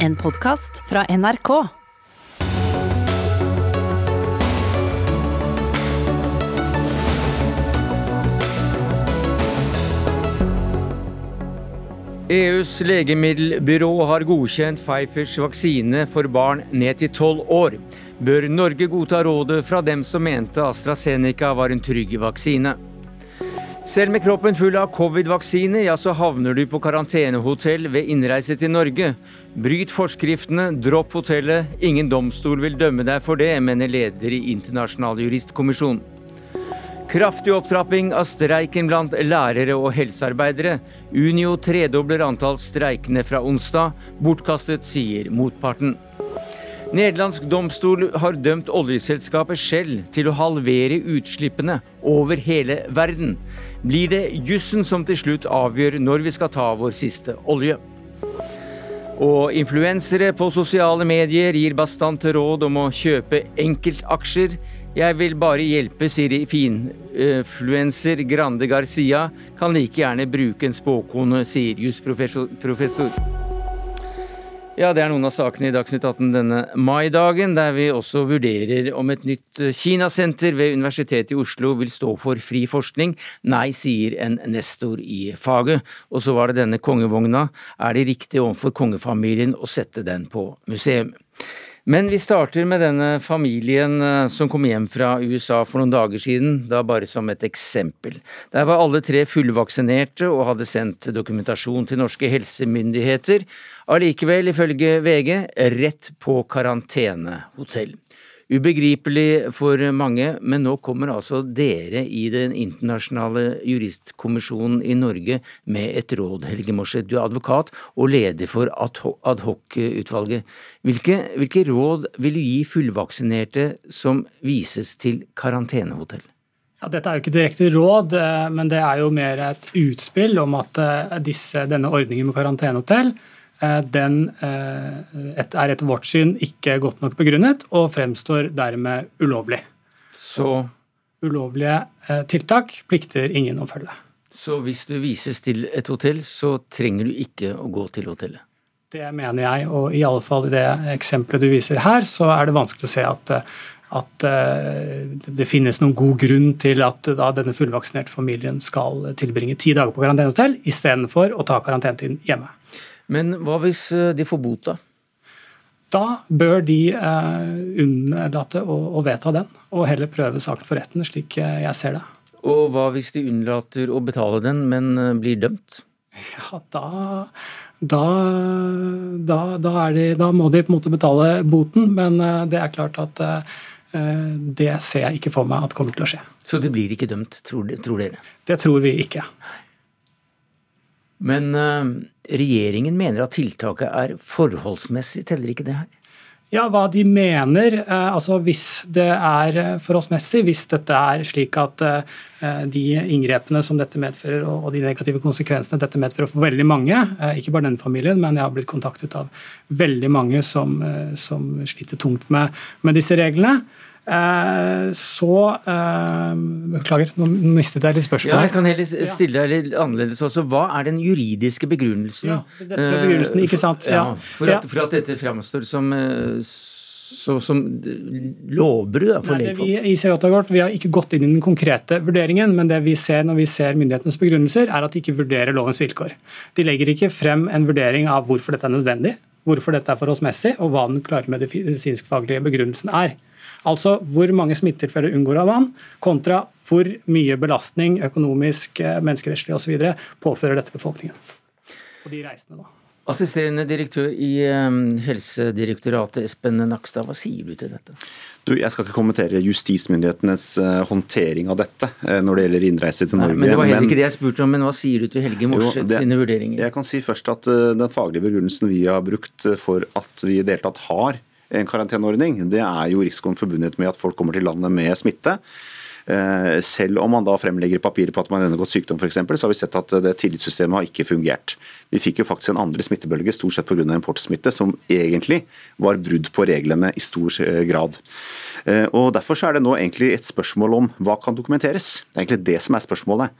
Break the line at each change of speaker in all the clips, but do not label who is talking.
En podkast fra NRK.
EUs legemiddelbyrå har godkjent Pfeifers vaksine for barn ned til tolv år. Bør Norge godta rådet fra dem som mente AstraZeneca var en trygg vaksine? Selv med kroppen full av covid-vaksine, ja, så havner du på karantenehotell ved innreise til Norge. Bryt forskriftene, dropp hotellet. Ingen domstol vil dømme deg for det, mener leder i Internasjonal juristkommisjon. Kraftig opptrapping av streiken blant lærere og helsearbeidere. Unio tredobler antall streikende fra onsdag. Bortkastet, sier motparten. Nederlandsk domstol har dømt oljeselskapet Shell til å halvere utslippene over hele verden. Blir det jussen som til slutt avgjør når vi skal ta vår siste olje? Og influensere på sosiale medier gir bastante råd om å kjøpe enkeltaksjer. Jeg vil bare hjelpe, sier finfluenser Grande Garcia. Kan like gjerne bruke en spåkone, sier jusprofessor. Ja, Det er noen av sakene i Dagsnytt 18 denne maidagen, der vi også vurderer om et nytt Kinasenter ved Universitetet i Oslo vil stå for fri forskning. Nei, sier en nestor i faget. Og så var det denne kongevogna. Er det riktig overfor kongefamilien å sette den på museum? Men vi starter med denne familien eh, som kom hjem fra USA for noen dager siden, da bare som et eksempel. Der var alle tre fullvaksinerte og hadde sendt dokumentasjon til norske helsemyndigheter. Allikevel, ifølge VG, rett på karantenehotell. Ubegripelig for mange, men nå kommer altså dere i Den internasjonale juristkommisjonen i Norge med et råd, Helge Morseth. Du er advokat og leder for adhoc-utvalget. Hvilke, hvilke råd vil du gi fullvaksinerte som vises til karantenehotell?
Ja, dette er jo ikke direkte råd, eh, men det er jo mer et utspill om at eh, disse, denne ordningen med karantenehotell Eh, den eh, er etter vårt syn ikke godt nok begrunnet og fremstår dermed ulovlig.
Så
Ulovlige eh, tiltak plikter ingen å følge.
Så hvis du vises til et hotell, så trenger du ikke å gå til hotellet?
Det mener jeg, og i alle fall i det eksempelet du viser her, så er det vanskelig å se at, at det finnes noen god grunn til at denne fullvaksinerte familien skal tilbringe ti dager på karantenehotell istedenfor å ta karantenetiden hjemme.
Men hva hvis eh, de får bot, da?
Da bør de eh, unnlate å, å, vedta den, og heller prøve saken for retten, slik eh, jeg ser det.
Og hva hvis de unnlater å betale den, men eh, blir dømt?
Ja, da, da, da, da, de, da må de på en måte betale boten, men det er klart at det ser jeg ikke for meg at kommer til å skje.
Så det blir ikke dømt, tror, tror dere?
Det tror vi ikke.
Men uh, regjeringen mener at tiltaket er forholdsmessig, teller ikke det her?
Ja, hva de mener. Uh, altså Hvis det er forholdsmessig, hvis dette er slik at de inngrepene som dette medfører og, de negative konsekvensene dette medfører for veldig mange, ikke bare denne familien, men jeg har blitt kontaktet av veldig mange som, som sliter tungt med, med disse reglene, Eh, så eh, Beklager, nå mistet jeg litt spørsmål.
Ja, jeg kan heller stille deg litt annerledes også. Hva er den juridiske begrunnelsen? Ja,
dette er begrunnelsen, ikke sant?
Ja, for, at, for at dette framstår som så, som lovbrudd for
lekfolk? Vi har ikke gått inn i den konkrete vurderingen, men det vi ser når vi ser myndighetenes begrunnelser, er at de ikke vurderer lovens vilkår. De legger ikke frem en vurdering av hvorfor dette er nødvendig, hvorfor dette er forholdsmessig, og hva den klare medisinskfaglige begrunnelsen er. Altså hvor mange smittetilfeller unngår av man, kontra hvor mye belastning økonomisk, eh, menneskerettslig osv. påfører dette befolkningen. Og de reisende, da.
Assisterende direktør i um, Helsedirektoratet, Espen Nakstad, hva sier du til dette?
Du, jeg skal ikke kommentere justismyndighetenes uh, håndtering av dette når det gjelder innreise til Norge. Nei,
men Det var heller men, ikke det jeg spurte om, men hva sier du til Helge Morseth sine vurderinger?
Jeg kan si først at Den faglige begrunnelsen vi har brukt for at vi i det hele tatt har en karanteneordning, det er jo risikoen forbundet med at folk kommer til landet med smitte. Eh, selv om man da fremlegger papirer på at man har gjennomgått sykdom f.eks., så har vi sett at det tillitssystemet har ikke fungert. Vi fikk jo faktisk en andre smittebølge, stort sett pga. importsmitte, som egentlig var brudd på reglene i stor eh, grad. Eh, og Derfor er det nå egentlig et spørsmål om hva kan dokumenteres. Det er egentlig det som er spørsmålet.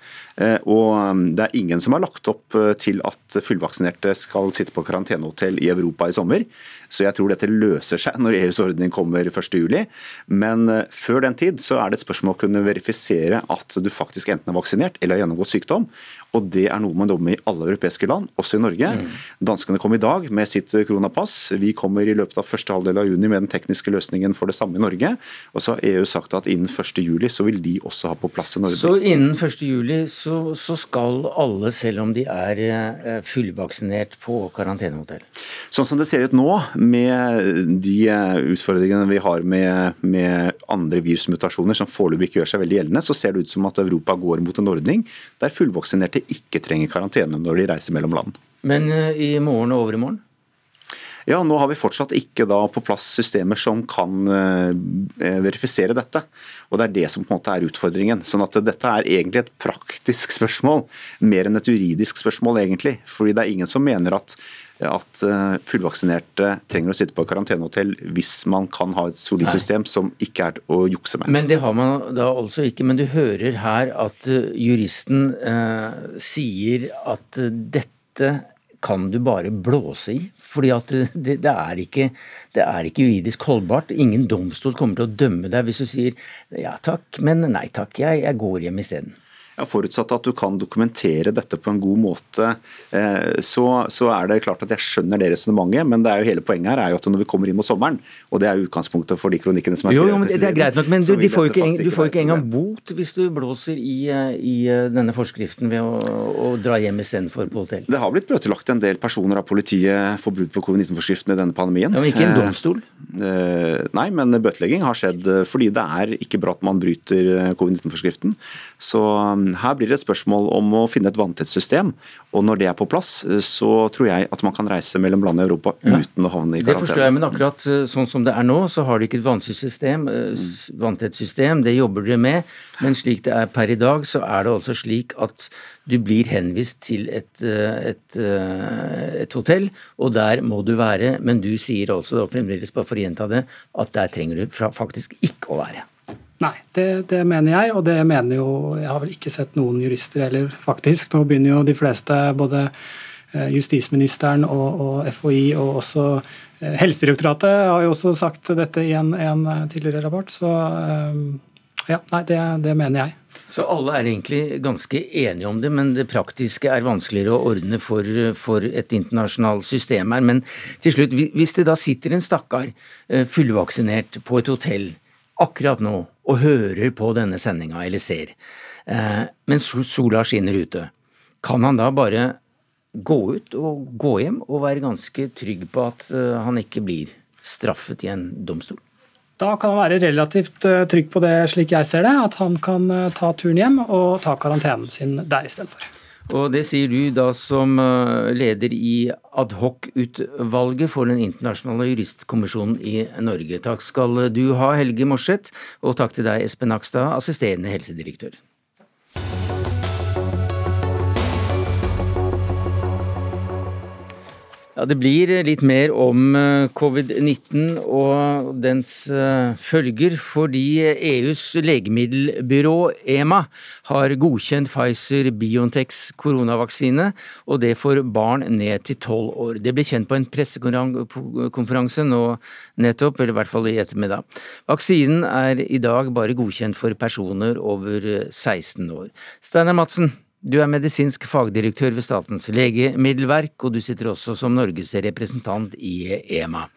Og um, Det er ingen som har lagt opp til at fullvaksinerte skal sitte på karantenehotell i Europa i sommer. Så jeg tror dette løser seg når EUs ordning kommer 1.7. Men før den tid så er det et spørsmål å kunne verifisere at du faktisk enten er vaksinert eller har gjennomgått sykdom. Og Det er noe man jobber med i alle europeiske land, også i Norge. Mm. Danskene kom i dag med sitt koronapass. Vi kommer i løpet av første halvdel av juni med den tekniske løsningen for det samme i Norge. Og så har EU sagt at innen 1.7 så vil de også ha på plass i Norge.
Så innen 1.7 så, så skal alle, selv om de er eh, fullvaksinert, på karantenehotell?
Sånn som det ser ut nå, med de eh, utfordringene vi har med, med andre virusmutasjoner som foreløpig ikke gjør seg veldig gjeldende, så ser det ut som at Europa går mot en ordning der fullvaksinerte ikke trenger karantene når de reiser mellom land.
Men eh, i morgen og overmorgen?
Ja, Nå har vi fortsatt ikke da på plass systemer som kan uh, verifisere dette. og Det er det som på en måte er utfordringen. Sånn at Dette er egentlig et praktisk spørsmål, mer enn et juridisk spørsmål. egentlig. Fordi det er ingen som mener at at eh, fullvaksinerte trenger å sitte på karantenehotell hvis man kan ha et solid system som ikke er å jukse med.
Men det har man da altså ikke. Men du hører her at eh, juristen eh, sier at eh, dette kan du bare blåse i. fordi at det, det, er ikke, det, er ikke, juridisk holdbart. Ingen domstol kommer til å dømme deg hvis du sier ja takk, men nei takk, jeg, jeg går hjem isteden.
Ja, forutsatt at du kan dokumentere dette på en god måte, eh, så, så er det klart at jeg skjønner det resonnementet, men det er jo hele poenget her er jo at når vi kommer inn mot sommeren, og det er utgangspunktet for de kronikkene som er
skrevet Jo, jo men Det er greit nok, men du, får jo ikke, du får ikke engang bot hvis du blåser i, eh, i eh, denne forskriften ved å, å dra hjem istedenfor på hotell.
Det har blitt bøtelagt en del personer av politiet for brudd på covid-19-forskriften i denne pandemien.
Ja, men ikke en domstol?
Nei, men bøtelegging har skjedd fordi det er ikke bra at man bryter covid-19-forskriften. Så her blir det et spørsmål om å finne et vanntett Og når det er på plass, så tror jeg at man kan reise mellom land i Europa uten å havne i karantene.
Det forstår jeg, men akkurat eh, sånn som det er nå, så har de ikke et vannsystem, eh, vanntett system. Det jobber dere med. Men slik det er per i dag, så er det altså slik at du blir henvist til et, eh, et, et, hotell, og der må du være. Men du sier altså, fremdeles bare for å gjenta det, at der trenger du faktisk ikke å være.
Nei, det, det, mener jeg, og det mener jo Jeg har vel ikke sett noen jurister heller, faktisk. Nå begynner jo de fleste, både eh, justisministeren og, og FHI og også eh, Helsedirektoratet har jo også sagt dette i en, en tidligere rapport. Så eh, ja, nei, det, det, mener jeg.
Så alle er egentlig ganske enige om det, men det praktiske er vanskeligere å ordne for, for et internasjonalt system her. Men til slutt, hvis det da sitter en stakkar fullvaksinert på et hotell akkurat nå og hører på denne sendinga eller ser, eh, mens sola skinner ute, kan han da bare gå ut og gå hjem og være ganske trygg på at eh, han ikke blir straffet i en domstol?
Da kan han være relativt eh, trygg på det, slik jeg ser det, at han kan ta turen hjem og ta karantenen sin der istedenfor.
Og det sier du da som eh, leder i adhocutvalget for den internasjonale juristkommisjonen i Norge. Takk skal du ha, Helge Morseth, og takk til deg, Espen Nakstad, assisterende helsedirektør. Ja, Det blir litt mer om eh, covid-19 og dens eh, følger, fordi EUs legemiddelbyrå EMA har godkjent Pfizer Biontechs koronavaksine, og det for barn ned til tolv år. Det ble kjent på en pressekonferanse nå nettopp, eller i hvert fall i ettermiddag. Vaksinen er i dag bare godkjent for personer over 16 år. Steinar Madsen, du er medisinsk fagdirektør ved Statens legemiddelverk, og du sitter også som Norges representant i EMA.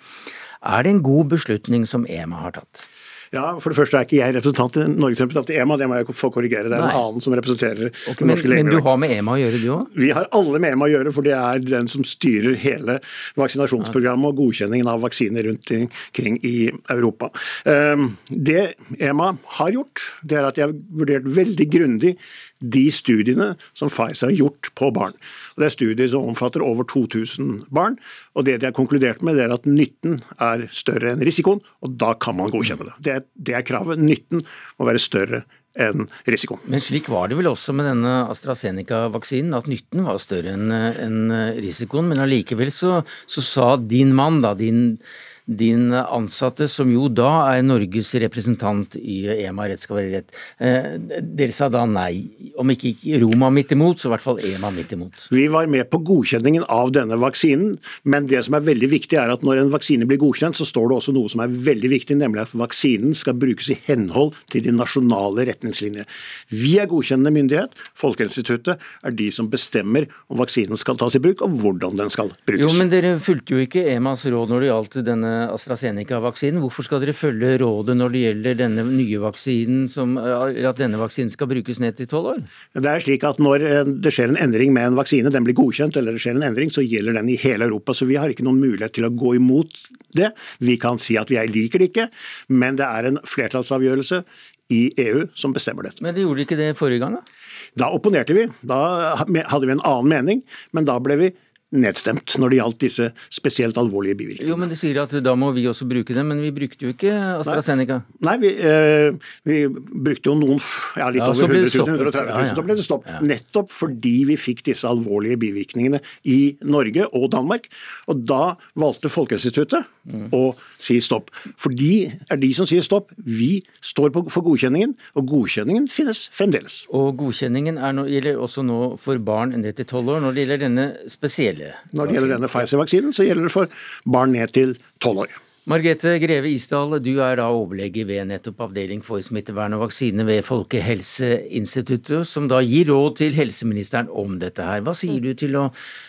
Er det en god beslutning som EMA har tatt?
Ja, For det første er ikke jeg representant, i Norges representant i EMA, det må jeg få korrigere. Det er Nei. en annen som representerer okay, norske
leger. Men du har med EMA å gjøre, du òg?
Vi har alle med EMA å gjøre, for det er den som styrer hele vaksinasjonsprogrammet og godkjenningen av vaksiner rundt omkring i Europa. Ehm, det EMA har gjort, det er at de har vurdert veldig grundig de studiene som Pfizer har gjort på barn. Og det er studier som omfatter over 2000 barn. og Det de har konkludert med, er at nytten er større enn risikoen, og da kan man godkjenne det. Det er, det er kravet. Nytten må være større enn risikoen.
Men slik var det vel også med denne AstraZeneca-vaksinen, at nytten var større enn en risikoen. Men allikevel så, så sa din mann, da, din din ansatte, som jo da er Norges representant i EMA, rett skal være rett. Eh, dere sa da nei. Om ikke Roma midt imot, så i hvert fall EMA midt imot.
Vi var med på godkjenningen av denne vaksinen, men det som er veldig viktig er at når en vaksine blir godkjent, så står det også noe som er veldig viktig, nemlig at vaksinen skal brukes i henhold til de nasjonale retningslinjene. Vi er godkjennende myndighet. Folkehelseinstituttet er de som bestemmer om vaksinen skal tas i bruk, og hvordan den skal brukes.
Jo, Men dere fulgte jo ikke EMAs råd når det gjaldt denne AstraZeneca-vaksinen. Hvorfor skal dere følge rådet når det gjelder denne nye vaksinen, som, at denne vaksinen skal brukes ned til tolv år?
Det er slik at Når eh, det skjer en endring med en vaksine, den blir godkjent, eller det skjer en endring, så gjelder den i hele Europa. Så vi har ikke noen mulighet til å gå imot det. Vi kan si at vi liker det ikke, men det er en flertallsavgjørelse i EU som bestemmer dette.
Men de gjorde ikke det forrige gang, da?
Da opponerte vi. Da hadde vi en annen mening, men da ble vi nedstemt når det gjaldt disse spesielt alvorlige bivirkningene.
Jo, men De sier at da må vi også bruke dem, men vi brukte jo ikke AstraZeneca.
Nei, Nei vi, eh, vi, brukte jo noen ja, litt ja, over 100 000, 130 000, ja, ja. så ble det stopp. Nettopp fordi vi fikk disse alvorlige bivirkningene i Norge og Danmark. Og da valgte Folkehelseinstituttet mm. å si stopp. For de er de som sier stopp. Vi står på, for godkjenningen, og godkjenningen finnes fremdeles.
Og godkjenningen nå, gjelder også nå for barn ned til tolv år. Når det gjelder denne spesielle
når det gjelder denne Pfizer-vaksinen, så gjelder det for barn ned til tolv år.
Margrethe Greve Isdal, du er da overlege ved nettopp Avdeling for smittevern og vaksine ved Folkehelseinstituttet, som da gir råd til helseministeren om dette her. Hva sier du til å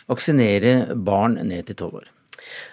vaksinere barn ned til tolv år?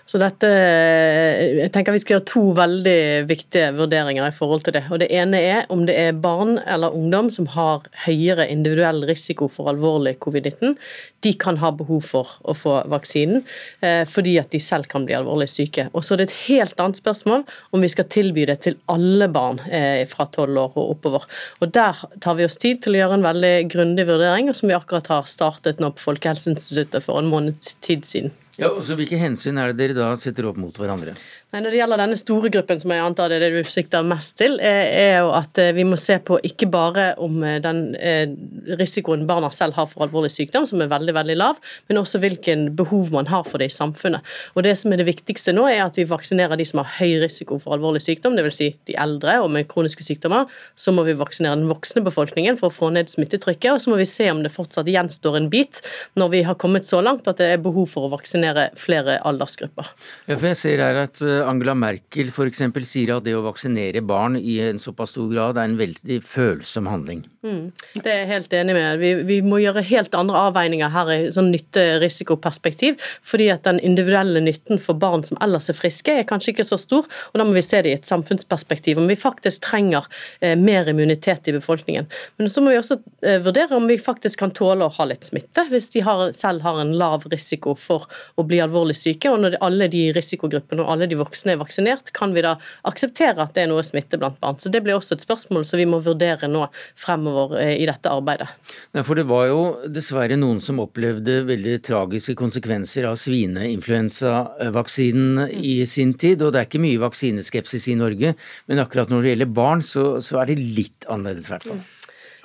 Så dette, jeg tenker Vi skal gjøre to veldig viktige vurderinger i forhold til det. Og Det ene er om det er barn eller ungdom som har høyere individuell risiko for alvorlig covid-19. De kan ha behov for å få vaksinen eh, fordi at de selv kan bli alvorlig syke. Og så er det et helt annet spørsmål om vi skal tilby det til alle barn eh, fra tolv år og oppover. Og Der tar vi oss tid til å gjøre en veldig grundig vurdering, som vi akkurat har startet nå på Folkehelseinstituttet for en måneds tid siden.
Ja, og så Hvilke hensyn er det dere da setter opp mot hverandre?
Når det gjelder denne store gruppen, som jeg antar det er det du sikter mest til, er jo at eh, vi må se på ikke bare om eh, den eh, risikoen barna selv har for alvorlig sykdom, som er veldig veldig lav, men også hvilken behov man har for det i samfunnet. Og Det som er det viktigste nå, er at vi vaksinerer de som har høy risiko for alvorlig sykdom, dvs. Si de eldre og med kroniske sykdommer. Så må vi vaksinere den voksne befolkningen for å få ned smittetrykket, og så må vi se om det fortsatt gjenstår en bit når vi har kommet så langt at det er behov for å vaksinere flere aldersgrupper.
Ja, for jeg ser her at Angela Merkel f.eks. sier at det å vaksinere barn i en såpass stor grad er en veldig følsom handling.
Mm, det er jeg helt enig med. Vi, vi, må gjøre helt andre avveininger her i sånn nytte-risikoperspektiv. Fordi at den individuelle nytten for barn som ellers er friske, er kanskje ikke så stor. og Da må vi se det i et samfunnsperspektiv. Om vi faktisk trenger eh, mer immunitet i befolkningen. Men så må vi også eh, vurdere om vi faktisk kan tåle å ha litt smitte, hvis de har, selv har en lav risiko for å bli alvorlig syke. Og når alle de risikogruppene og alle de voksne voksne er vaksinert, kan vi da akseptere at det er noe smitte blant barn? Så Det blir også et spørsmål som vi må vurdere nå fremover eh, i dette arbeidet.
Nei, for Det var jo dessverre noen som opplevde veldig tragiske konsekvenser av svineinfluensavaksinen i sin tid. og Det er ikke mye vaksineskepsis i Norge, men akkurat når det gjelder barn, så, så er det litt annerledes. i hvert fall.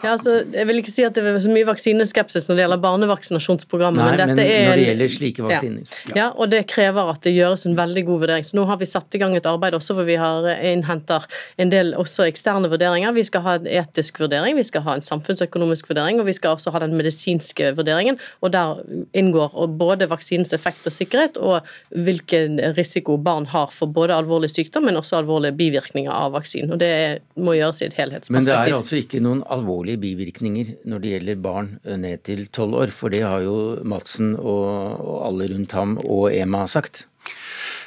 Ja, altså, jeg vil ikke si at det er så mye vaksineskepsis når det gjelder barnevaksinasjonsprogrammet.
Nei, men, men er, når det gjelder slike vaksiner.
Ja. ja. og det krever at det gjøres en veldig god vurdering. Så nå har vi satt i gang et arbeid også hvor vi har innhenter en del også eksterne vurderinger. Vi skal ha en etisk vurdering, vi skal ha en samfunnsøkonomisk vurdering, og vi skal også ha den medisinske vurderingen. Og der inngår både vaksinens effekt og sikkerhet, og hvilken risiko barn har for både alvorlig sykdom, men også alvorlige bivirkninger av vaksinen. Og det må gjøres i et helhetsperspektiv.
Men det er altså ikke noen alvorlige alvorlige bivirkninger når det gjelder barn eh, ned til tolv år. For det har jo Madsen og, og alle rundt ham og EMA sagt.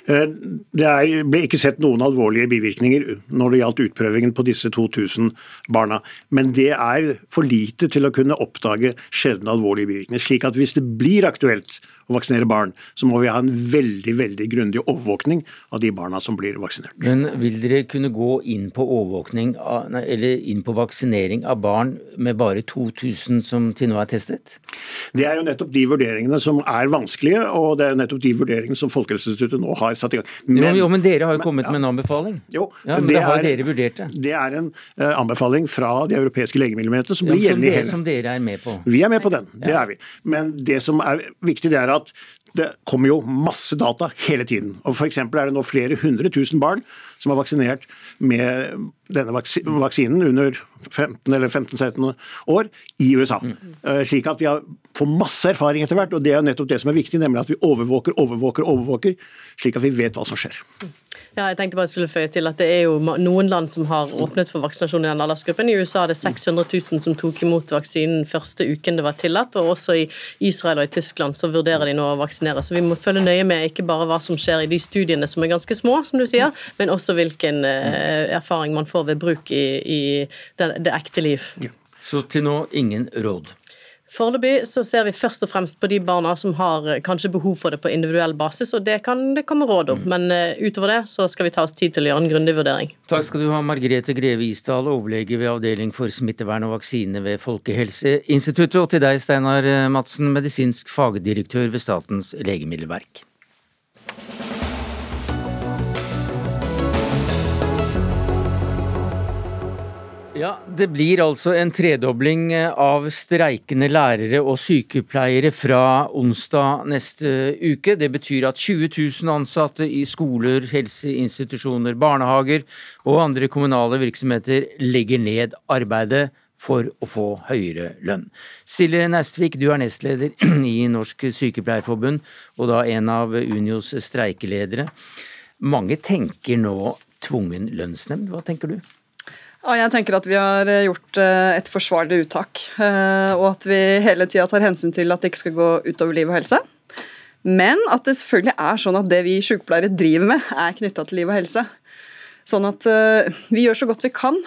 Eh, det er, ble ikke sett noen alvorlige bivirkninger når det gjaldt utprøvingen på disse 2000 barna. Men det er for lite til å kunne oppdage sjeldne alvorlige bivirkninger. slik at hvis det blir aktuelt å vaksinere barn, så må vi ha en veldig veldig grundig overvåkning av de barna som blir vaksinert.
Men vil dere kunne gå inn på overvåkning eller inn på vaksinering av barn med bare 2000 som til nå er testet?
Det er jo nettopp de vurderingene som er vanskelige, og det er jo nettopp de vurderingene som Folkehelseinstituttet nå har satt i gang.
Men, jo, men dere har jo kommet med en anbefaling?
Jo,
ja, men
det
det har
er,
dere vurdert det?
Det er en uh, anbefaling fra de europeiske legemiddelmyndighetene som blir
ja,
gjeldende i hele
Som dere er med på?
Vi er med på den, det er vi. Men det som er viktig, det er at det kommer jo masse data hele tiden. Og F.eks. er det nå flere hundre tusen barn som er vaksinert med denne vaksinen under 15 eller 15-17 år i USA. Mm. Slik at vi har, får masse erfaring etter hvert. og Det er nettopp det som er viktig, nemlig at vi overvåker, overvåker, overvåker, slik at vi vet hva som skjer.
Ja, jeg tenkte bare jeg skulle føye til at Det er jo noen land som har åpnet for vaksinasjon i den aldersgruppen. I USA er det 600 000 som tok imot vaksinen første uken det var tillatt. og Også i Israel og i Tyskland så vurderer de nå å vaksinere. Så vi må følge nøye med ikke bare hva som skjer i de studiene som er ganske små, som du sier, men også hvilken eh, erfaring man får ved bruk i, i det, det ekte liv.
Så til nå ingen råd?
Foreløpig så ser vi først og fremst på de barna som har eh, kanskje behov for det på individuell basis, og det kan det komme råd om. Mm. Men uh, utover det så skal vi ta oss tid til å gjøre en grundig vurdering.
Takk skal du ha, Margrethe Greve Isdal, overlege ved Avdeling for smittevern og vaksine ved Folkehelseinstituttet, og til deg, Steinar Madsen, medisinsk fagdirektør ved Statens legemiddelverk. Ja, Det blir altså en tredobling eh, av streikende lærere og sykepleiere fra onsdag neste uke. Det betyr at 20 000 ansatte i skoler, helseinstitusjoner, barnehager og andre kommunale virksomheter legger ned arbeidet for å få høyere lønn. Silje Naustvik, du er nestleder i Norsk Sykepleierforbund, og da en av Unios streikeledere. Mange tenker nå tvungen lønnsnemnd. Hva tenker du?
Ja, jeg tenker at vi har eh, gjort eh, et forsvarlig uttak. Eh, og at vi hele tida tar hensyn til at det ikke skal gå utover liv og helse. Men at det selvfølgelig er sånn at det vi sykepleiere driver med, er knytta til liv og helse. Sånn at vi gjør så godt vi kan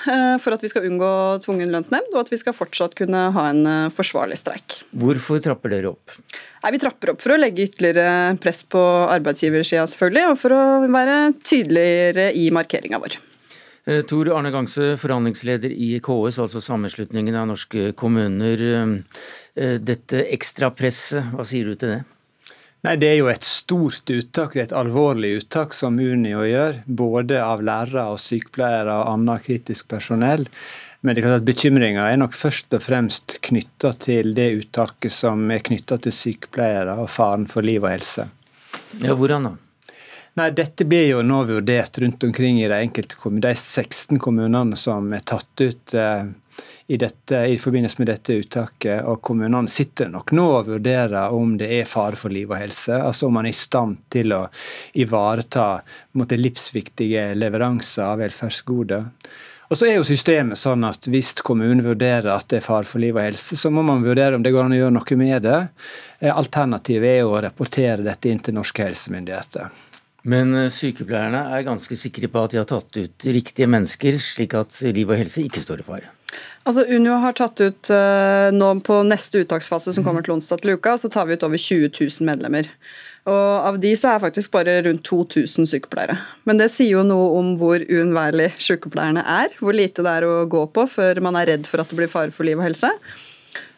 for at vi skal unngå tvungen lønnsnemnd, og at vi skal fortsatt kunne ha en forsvarlig streik.
Hvorfor trapper dere opp?
Nei, Vi trapper opp for å legge ytterligere press på arbeidsgiversida, selvfølgelig, og for å være tydeligere i markeringa vår.
Eh, Tor Arne Gangse, forhandlingsleder i KS, altså sammenslutningen av norske kommuner. Eh, eh, dette ekstrapresset, hva sier du til det?
Nei, Det er jo et stort uttak, det er et alvorlig uttak som Unio gjør. Både av lærere og sykepleiere og annet kritisk personell. Men det er bekymringa er nok først og fremst knytta til det uttaket som er knytta til sykepleiere og faren for liv og helse.
Ja, Hvordan da?
Nei, Dette blir jo nå vurdert rundt omkring i de enkelte kommunene, de 16 kommunene som er tatt ut eh, i, dette, i, forbindelse med dette uttaket. Og kommunene sitter nok nå og vurderer om det er fare for liv og helse. Altså om man er i stand til å ivareta måtte, livsviktige leveranser av velferdsgoder. Og så er jo systemet sånn at Hvis kommunen vurderer at det er fare for liv og helse, så må man vurdere om det går an å gjøre noe med det. Eh, alternativet er jo å rapportere dette inn til norske helsemyndigheter.
Men eh, sykepleierne er ganske sikre på at de har tatt ut riktige mennesker, slik at liv og helse ikke står i fare.
Altså Unio har tatt ut uh, nå på neste uttaksfase, som kommer til onsdag til uka, så tar vi ut over 20 000 medlemmer. Og Av de så er faktisk bare rundt 2000 sykepleiere. Men det sier jo noe om hvor uunnværlig sykepleierne er. Hvor lite det er å gå på før man er redd for at det blir fare for liv og helse.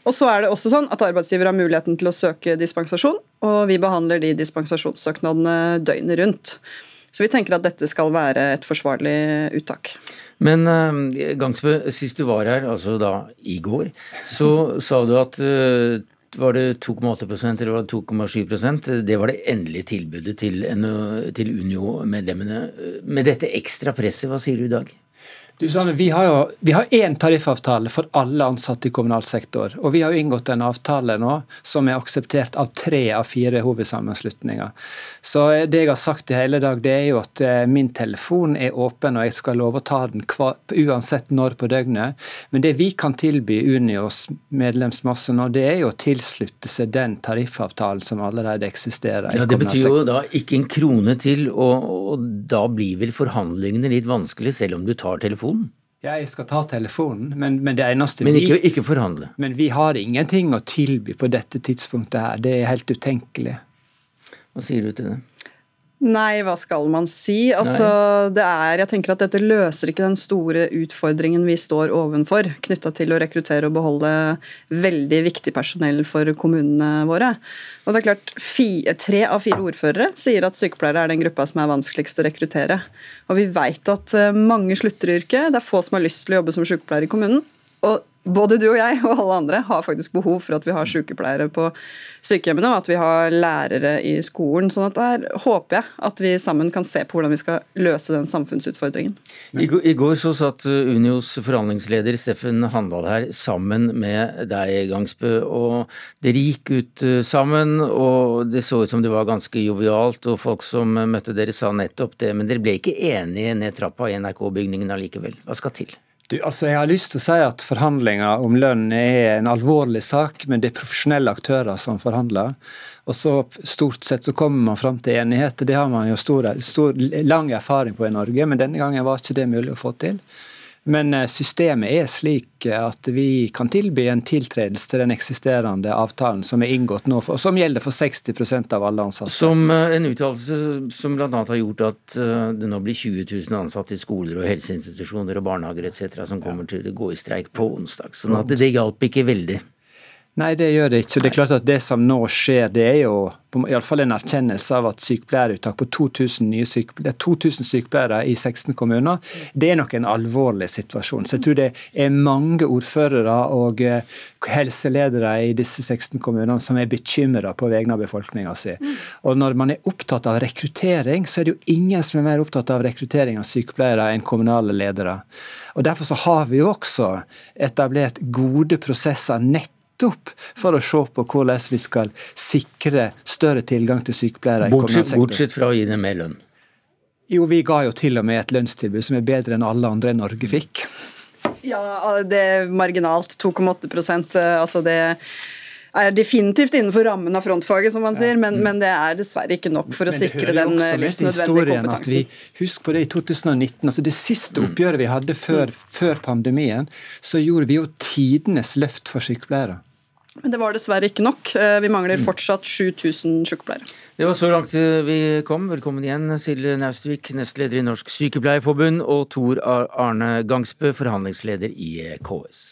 Og så er det også sånn at Arbeidsgiver har muligheten til å søke dispensasjon, og vi behandler de dispensasjonssøknadene døgnet rundt. Så vi tenker at dette skal være et forsvarlig uttak.
Men uh, Gangsbø, sist du var her, altså da i går, så sa du at uh, var det 2,8% eller var det 2,7% Det var det endelige tilbudet til, til Unio-medlemmene. Med dette ekstra presset, hva sier du i dag?
Du, Sanne, vi har jo vi har én tariffavtale for alle ansatte i kommunal sektor. Og vi har jo inngått en avtale nå som er akseptert av tre av fire hovedsammenslutninger. Så det jeg har sagt i hele dag, det er jo at eh, min telefon er åpen, og jeg skal love å ta den uansett når på døgnet. Men det vi kan tilby Unios medlemsmasse nå, det er jo å tilslutte seg den tariffavtalen som allerede eksisterer.
Ja, Det betyr jo da ikke en krone til, og, og da blir vel forhandlingene litt vanskelig, selv om du tar telefon? Telefonen?
Jeg skal ta telefonen, men, men det eneste
Men ikke, ikke, forhandle?
Men vi har ingenting å tilby på dette tidspunktet her. Det er helt utenkelig.
Hva sier du til det?
Nei, hva skal man si? Altså, det er, jeg tenker at Dette løser ikke den store utfordringen vi står ovenfor, knytta til å rekruttere og beholde veldig viktig personell for kommunene våre. Og det er klart, Tre av fire ordførere sier at sykepleiere er den gruppa som er vanskeligst å rekruttere. Og Vi vet at eh, mange slutter i yrket. Det er få som har lyst til å jobbe som sykepleier i kommunen. Og både du og jeg og alle andre har faktisk behov for at vi har sykepleiere på sykehjemmene, og at vi har lærere i skolen. sånn at Der håper jeg at vi sammen kan se på hvordan vi skal løse den samfunnsutfordringen.
I går, så satt Unios forhandlingsleder Steffen Handal her sammen med deg, Gangsbø. og Dere gikk ut eh, sammen, og det så ut som det var ganske jovialt. og Folk som møtte dere sa nettopp det, men dere ble ikke enige ned trappa i NRK-bygningen allikevel. Hva skal til?
Du, altså jeg har lyst til å si at Forhandlinger om lønn er en alvorlig sak, men det er profesjonelle aktører som forhandler. Og så Stort sett så kommer man fram til enighet. Det har man jo stor, stor, lang erfaring på i Norge, men denne gangen var ikke det mulig å få til. Men eh, systemet er slik at vi kan tilby en tiltredelse til den eksisterende avtalen som er inngått nå, og som gjelder for 60% av alle ansatte.
Som eh, en uttalelse som bl.a. har gjort at eh, det nå blir 20 000 ansatte i skoler og helseinstitusjoner og barnehager etc. som kommer til å gå i streik på onsdag. Sånn at det hjalp ikke veldig.
Nei, det gjør det ikke. Det er klart at det som nå skjer, det er jo iallfall en erkjennelse av at sykepleieruttak på 2000, nye sykepleiere, 2000 sykepleiere i 16 kommuner, det er nok en alvorlig situasjon. Så jeg tror det er mange ordførere og eh, helseledere i disse 16 kommunene som er bekymra på vegne av befolkninga si. Og når man er opptatt av rekruttering, så er det jo ingen som er mer opptatt av rekruttering av sykepleiere enn kommunale ledere. Og Derfor så har vi jo også etablert gode prosesser nett nettopp for å se på hvordan vi skal sikre større tilgang til sykepleiere.
Bortsett, bortsett fra å gi dem mer lønn?
Jo, vi ga jo til og med et lønnstilbud som er bedre enn alle andre Norge fikk.
Ja, det er marginalt. 2,8% eh, altså det er definitivt innenfor rammen av frontfaget, som man sier, men, men det er dessverre ikke nok for å sikre den eh, livsnødvendige kompetansen.
Husk på det i 2019, altså det siste mm. oppgjøret vi hadde før, før pandemien, så gjorde vi jo tidenes løft for sykepleiere.
Men det var dessverre ikke nok. Eh, vi mangler mm. fortsatt 7000 sykepleiere.
Det var så langt vi kom. Velkommen igjen, Silje Naustvik, nestleder i Norsk Sykepleierforbund, og Tor Arne Gangsbø, forhandlingsleder i KS.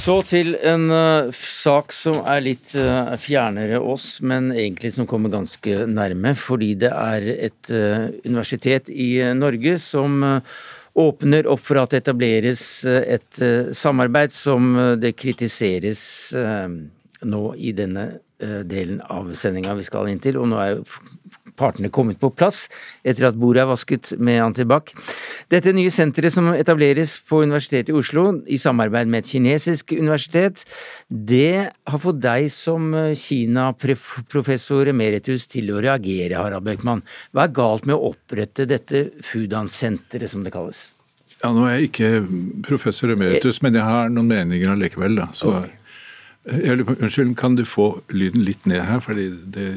Så til en uh, sak som er litt uh, fjernere oss, men egentlig som kommer ganske nærme. Fordi det er et uh, universitet i Norge som åpner opp for at det etableres et samarbeid som det kritiseres nå i denne delen av sendinga vi skal inn til. Og nå er partene kommet på plass etter at bordet er vasket med antibac. Dette nye senteret som etableres på Universitetet i Oslo i samarbeid med et kinesisk universitet, det har fått deg som Kina-professor emeritus til å reagere, Harald Bøckmann. Hva er galt med å opprette dette Fudan-senteret, som det kalles?
Ja, Nå er jeg ikke professor emeritus, men jeg har noen meninger allikevel. da. Så okay. Unnskyld, kan du få lyden litt ned her, fordi det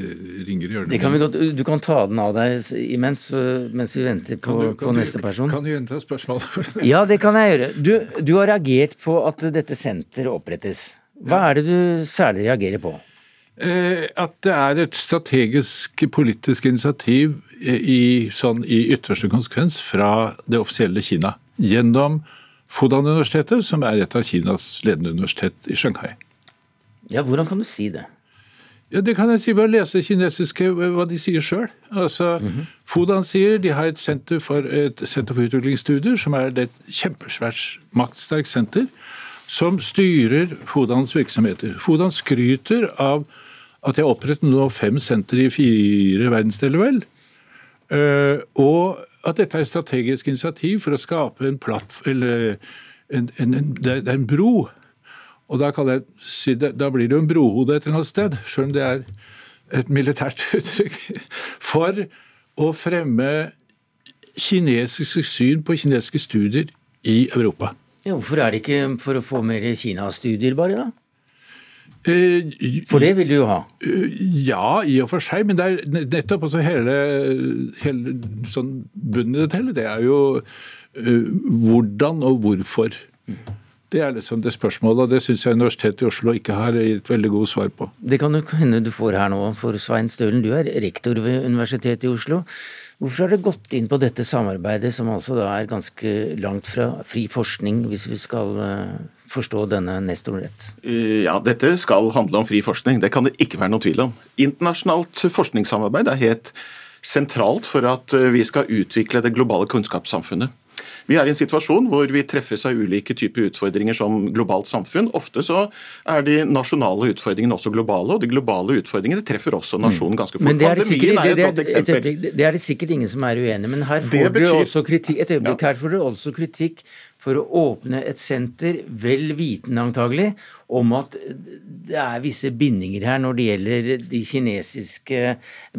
ringer i ørene?
Kan godt, du kan ta den av deg imens mens vi venter på, du, på neste person.
Kan du gjenta spørsmålet?
ja, det kan jeg gjøre. Du, du, har reagert på at dette senteret opprettes. Hva er det du særlig reagerer på?
Eh, at det er et strategisk politisk initiativ i, sånn, i ytterste konsekvens fra det offisielle Kina. Gjennom Fudan-universitetet, som er et av Kinas ledende universitet i Shanghai.
Ja, Hvordan kan du si det?
Ja, Det kan jeg si ved å lese kinesiske, hva de sier sjøl. Altså, mm -hmm. Fodan sier de har et senter for, et senter for utviklingsstudier, som er et kjempesvært maktsterkt senter, som styrer Fodans virksomheter. Fodan skryter av at de har opprettet nå fem sentre i fire verdensdeler, vel. Uh, og at dette er et strategisk initiativ for å skape en plattform Eller en, en, en, det er en bro og da, jeg da blir det jo en brohode et eller annet sted, selv om det er et militært uttrykk, for å fremme kinesiske syn på kinesiske studier i Europa.
Ja, hvorfor er det ikke for å få mer Kina-studier, bare, da? Eh, for det vil du jo ha?
Eh, ja, i og for seg. Men det er nettopp også hele, hele sånn bunnen i det hele, det er jo uh, hvordan og hvorfor. Det er liksom det spørsmålet, og det syns jeg Universitetet i Oslo ikke har gitt veldig gode svar på.
Det kan jo hende du får her nå, for Svein Stølen, du er rektor ved Universitetet i Oslo. Hvorfor har det gått inn på dette samarbeidet, som altså da er ganske langt fra fri forskning, hvis vi skal eh, forstå denne nestoren rett?
Ja, Dette skal handle om fri forskning, det kan det ikke være noen tvil om. Internasjonalt forskningssamarbeid er helt sentralt for at eh, vi skal utvikle det globale kunnskapssamfunnet. Vi er i en situasjon hvor vi treffes av ulike typer utfordringer som globalt samfunn. Ofte så er de nasjonale utfordringene også globale, og de globale utfordringene treffer også nasjonen ganske fort.
Men det er det, sikkert,
er
det, det, det er sikkert ingen som er uenig men her får dere også kritikk, et øyeblikk, her får dere også kritikk for å åpne et senter, vel vitende antagelig, om at det er visse bindinger her når det gjelder de kinesiske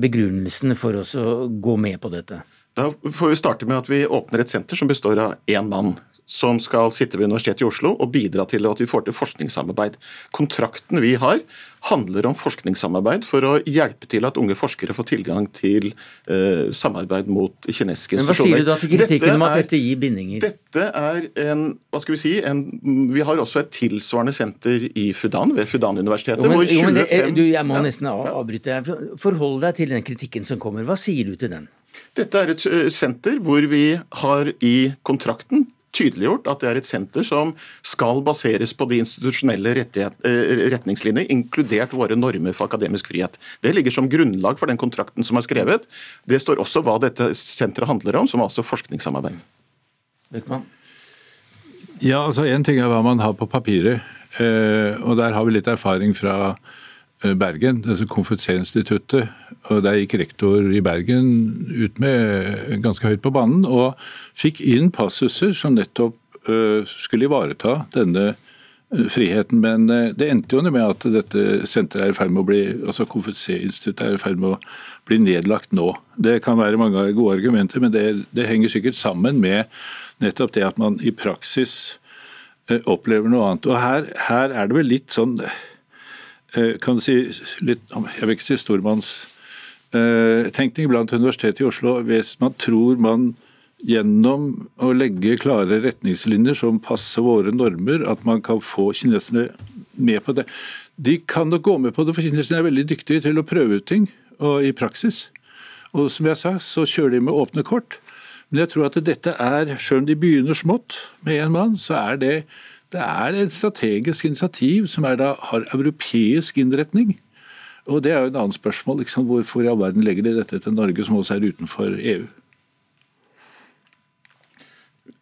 begrunnelsene for oss å gå med på dette.
Da får vi starte med at vi åpner et senter som består av én mann. Som skal sitte ved Universitetet i Oslo og bidra til at vi får til forskningssamarbeid. Kontrakten vi har, handler om forskningssamarbeid for å hjelpe til at unge forskere får tilgang til uh, samarbeid mot kinesiske
Men hva sier du da til kritikken om at dette gir bindinger?
Dette er en hva skal Vi si, en, vi har også et tilsvarende senter i Fudan, ved Fudan-universitetet.
Jo,
hvor
jo, men det,
25
du, jeg må nesten avbryte. Forhold deg til den kritikken som kommer. Hva sier du til den?
Dette er et senter hvor vi har i kontrakten tydeliggjort at det er et senter som skal baseres på de institusjonelle eh, retningslinjer, inkludert våre normer for akademisk frihet. Det ligger som grunnlag for den kontrakten som er skrevet. Det står også hva dette senteret handler om, som er altså forskningssamarbeid.
Bøckmann?
Ja, altså En ting er hva man har på papiret, eh, og der har vi litt erfaring fra eh, Bergen, altså Konfutse-instituttet. og Der gikk rektor i Bergen ut med ganske høyt på banen og fikk inn passuser som nettopp eh, skulle ivareta denne eh, friheten. Men eh, det endte jo med at dette senteret er i ferd med å bli, altså Konfutse-instituttet er i ferd med å bli nedlagt nå. Det kan være mange gode argumenter, men det, det henger sikkert sammen med nettopp det at man i praksis eh, opplever noe annet. Og her, her er det vel litt sånn eh, kan du si, litt, Jeg vil ikke si stormannstenkning blant Universitetet i Oslo. Hvis man tror man gjennom å legge klare retningslinjer som passer våre normer, at man kan få kineserne med på det. De kan nok gå med på det, for kineserne er veldig dyktige til å prøve ut ting i praksis. Og som jeg sa, så kjører de med åpne kort. Men jeg tror at dette er, selv om de begynner smått med én mann, så er det, det er et strategisk initiativ som da, har europeisk innretning. Og det er jo et annet spørsmål. Liksom. Hvorfor i all verden legger de dette til Norge, som også er utenfor EU?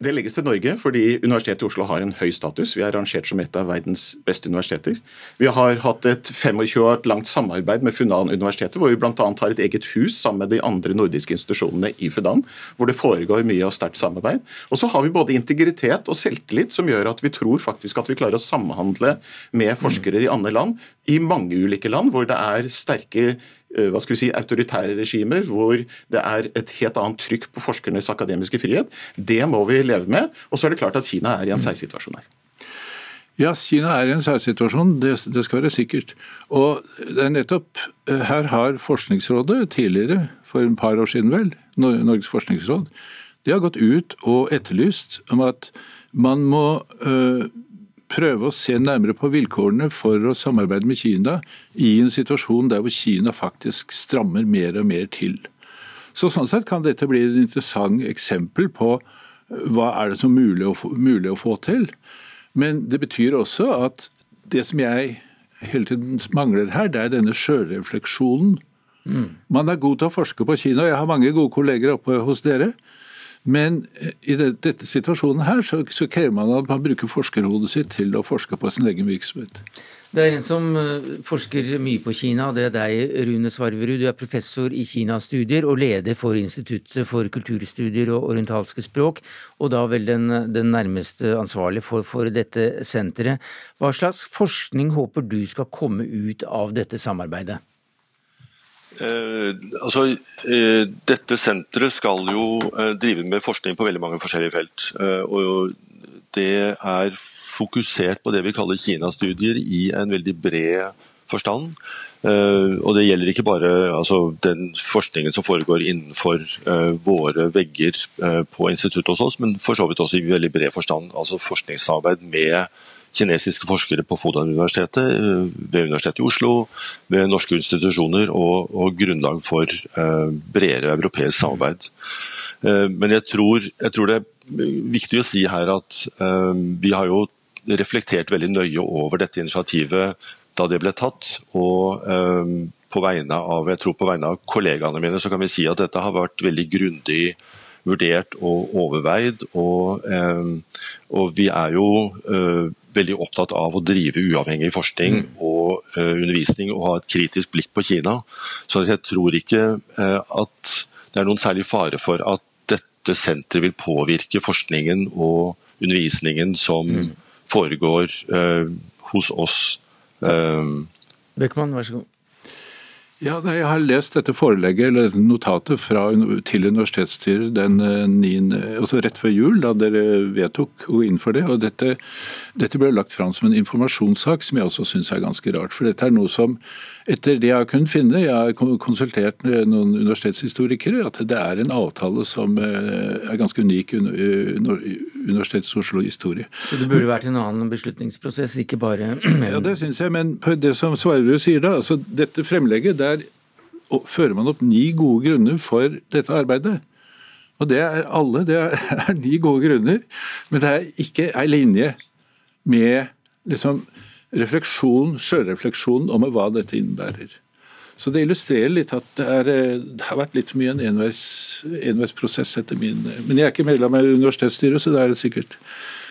Det legges til Norge fordi Universitetet i Oslo har en høy status. Vi er rangert som et av verdens beste universiteter. Vi har hatt et 25 år langt samarbeid med Funan-universitetet, hvor vi bl.a. har et eget hus sammen med de andre nordiske institusjonene i Fudan, hvor det foregår mye og sterkt samarbeid. Og så har vi både integritet og selvtillit som gjør at vi tror faktisk at vi klarer å samhandle med forskere i andre land, i mange ulike land, hvor det er sterke hva skal vi si, autoritære regimer, hvor det er et helt annet trykk på forskernes akademiske frihet. Det må vi leve med. Og så er det klart at Kina er i en særsituasjon her.
Ja, Kina er i en særsituasjon, det, det skal være sikkert. Og det er nettopp eh, her har Forskningsrådet tidligere, for et par år siden vel, Norges forskningsråd, de har gått ut og etterlyst om at man må øh, prøve å se nærmere på vilkårene for å samarbeide med Kina i en situasjon der hvor Kina faktisk strammer mer og mer til. Så Sånn sett kan dette bli et interessant eksempel på øh, hva er det som er mulig å få, mulig å få til. Men det betyr også at det som jeg hele tiden mangler her, det er denne sjølrefleksjonen. Man er god til å forske på Kina, og jeg har mange gode kolleger oppe hos dere. Men eh, i det, dette situasjonen her, så, så krever man at man bruker forskerhodet sitt til å forske på sin egen virksomhet.
Det er en som eh, forsker mye på Kina, det er deg, Rune Svarverud. Du er professor i Kinastudier og leder for Instituttet for kulturstudier og orientalske språk, og da vel den, den nærmeste ansvarlige for, for dette senteret. Hva slags forskning håper du skal komme ut av dette samarbeidet?
Eh, altså, eh, dette senteret skal jo eh, drive med forskning på veldig mange forskjellige felt. Eh, og det er fokusert på det vi kaller Kina-studier i en veldig bred forstand. Uh, og det gjelder ikke bare altså, den forskningen som foregår innenfor uh, våre vegger på instituttet hos oss, men for så vidt også i veldig bred forstand. Altså forskningssamarbeid med kinesiske forskere på Fodan-universitetet, ved Universitetet i Oslo, ved norske institusjoner og, og grunnlag for bredere europeisk samarbeid. Men jeg tror, jeg tror, det er viktig å si her at vi har jo reflektert veldig nøye over dette initiativet da det ble tatt. og på vegne av jeg tror på vegne av kollegaene mine så kan vi si at dette har vært veldig grundig vurdert og overveid. Og, og vi er jo veldig opptatt av å drive uavhengig forskning mm. og uh, undervisning og ha et kritisk blikk på Kina. Så jeg tror ikke uh, at det er noen særlig fare for at dette senteret vil påvirke forskningen og undervisningen som mm. foregår hos oss
Beckmann, vær så god.
Ja, Jeg har lest dette forelegget, eller notatet fra, til universitetsstyret den 9, eh, altså rett før jul, da dere vedtok å gå inn for det. og Dette, dette ble lagt fram som en informasjonssak, som jeg også syns er ganske rart. For dette er noe som, etter det jeg har kunnet finne, jeg har konsultert noen universitetshistorikere, at det er en avtale som eh, er ganske unik i Universitetets Oslo-historie.
Så det burde vært en annen beslutningsprosess, ikke bare
Ja, det syns jeg. Men det som Svarerud sier da, altså dette fremlegget, er der fører man opp ni gode grunner for dette arbeidet. Og det er alle, det er ni gode grunner, men det er ikke ei linje med liksom refleksjon, sjølrefleksjon om hva dette innebærer. Så det illustrerer litt at det, er, det har vært litt mye en enveis, enveisprosess etter min Men jeg er ikke medlem av universitetsstyret, så det er det sikkert.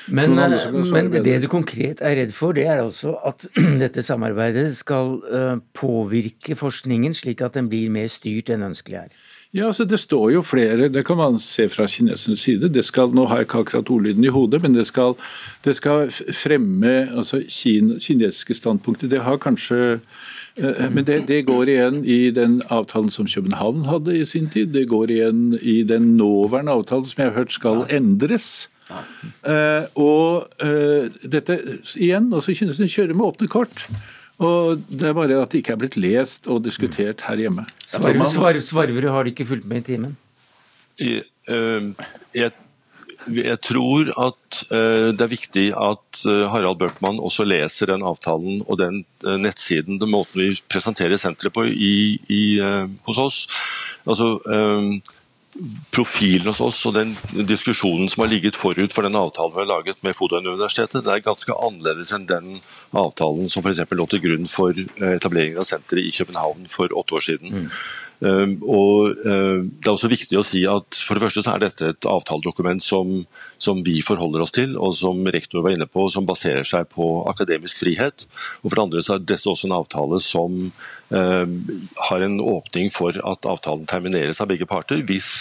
Men, eh, men det du konkret er redd for, det er altså at dette samarbeidet skal eh, påvirke forskningen slik at den blir mer styrt enn ønskelig er?
Ja, altså Det står jo flere, det kan man se fra kinesernes side. det skal, Nå har jeg ikke akkurat ordlyden i hodet, men det skal, det skal fremme altså kin, kinesiske standpunkter. Det har kanskje eh, men det, det, går igjen i den avtalen som København hadde i sin tid. Det går igjen i den nåværende avtalen som jeg har hørt skal endres. Uh, og dette igjen, altså Kineserne kjører med åpne kort. Og Det er bare at det ikke er blitt lest og diskutert her hjemme.
Svarvere svar, har de ikke fulgt med i timen?
Jeg, uh, jeg, jeg, tror at det er viktig at Harald Bøckmann også leser den avtalen og den nettsiden, den måten vi presenterer senteret på i, i, hos oss. Altså, profilen hos oss og den diskusjonen som har ligget forut for den avtalen vi har laget med Fodøyuniversitetet, det er ganske annerledes enn den avtalen som f.eks. lå til grunn for eh, etableringen av senteret i København for åtte år siden. Mm. Um, og uh, Det er også viktig å si at for det første så er dette et avtaledokument som, som, vi forholder oss til, og som rektor var inne på, som baserer seg på akademisk frihet. Og For det andre så er dette også en avtale som uh, har en åpning for at avtalen termineres av begge parter, hvis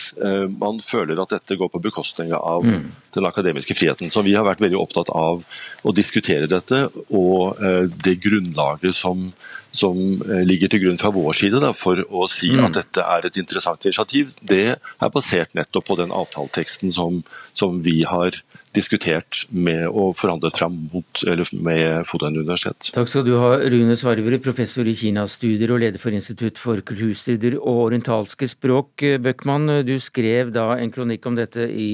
man føler at dette går på bekostning av mm. den akademiske friheten. Så Vi har vært veldig opptatt av å diskutere dette og det grunnlaget som som eh, ligger til grunn fra vår side da, for å si mm. at dette er et interessant initiativ, det er basert nettopp på den avtaleteksten som, som vi har diskutert med og forhandlet fram mot, med Fodan universitet.
Takk skal du ha, Rune Svarverud, professor i Kinastudier og leder for Institutt for kulturstudier og orientalske språk. Bøckmann, du skrev da en kronikk om dette i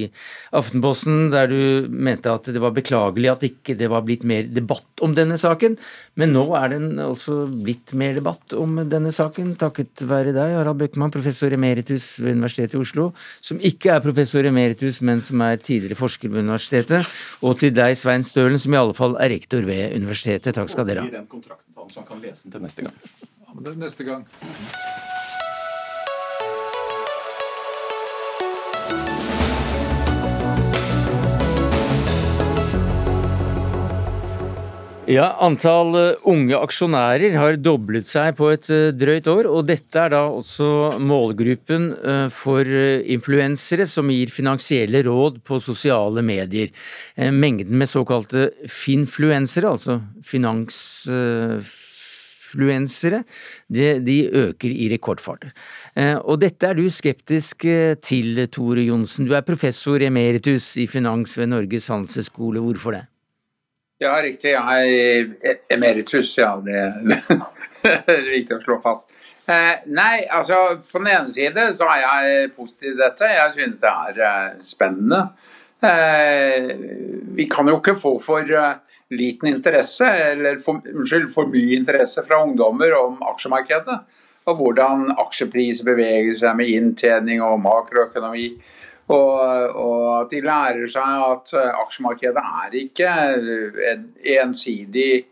Aftenposten, der du mente at det var beklagelig at ikke det var blitt mer debatt om denne saken. Men nå er det altså blitt mer debatt om denne saken, takket være deg, Harald Bøckmann, professor emeritus ved Universitetet i Oslo, som ikke er professor emeritus, men som er tidligere forsker ved universitetet, og til deg, Svein Stølen, som i alle fall er rektor ved universitetet. Takk skal dere ha.
Gir den kontrakten til ham, så han kan lese den til neste gang.
Ja, men det er neste gang.
Ja, Antall eh, unge aksjonærer har doblet seg på et eh, drøyt år. og Dette er da også målgruppen eh, for influensere som gir finansielle råd på sosiale medier. Mengden med såkalte finfluensere, altså finansfluensere, de øker i rekordfart. Og dette er du skeptisk til, Tore Johnsen. Du er professor emeritus i finans ved Norges handelshøyskole. Hvorfor det?
Ja, riktig. Jeg er emeritus, ja. Det, er viktig å slå fast. Eh, nei, altså på den ene side så er jeg positiv til dette. Jeg synes det er eh, spennende. Eh, vi kan jo ikke få for liten interesse, eller for, unnskyld, for mye interesse fra ungdommer om aksjemarkedet. Og hvordan aksjepriser beveger seg med inntjening og makroøkonomi. Og, og, at de lærer seg at eh, aksjemarkedet er ikke et ensidig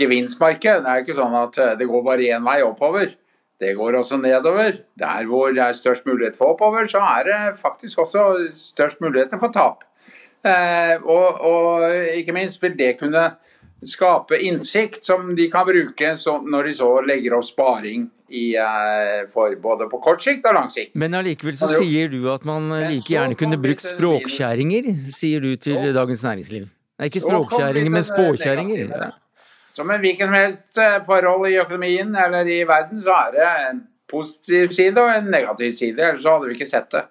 gevinstmarked. Det er ikke sånn at det går bare én vei oppover. Det går også nedover. Der hvor det er størst mulighet for oppover, så er det faktisk også størst mulighet for tap. Eh, og, og, ikke minst vil det kunne skape innsikt som de kan bruke når de så legger opp sparing i, eh, for både på kort sikt og lang sikt.
Men allikevel så sier du at man like gjerne kunne brukt språkkjæringer, sier du til Dagens Næringsliv. Nei, ikke språkkjæringer, men spåkjæringer.
Som i hvilken som helst eh, forhold i økonomien eller i verden, så er det en positiv side og en negativ side. Ellers så hadde vi ikke sett det.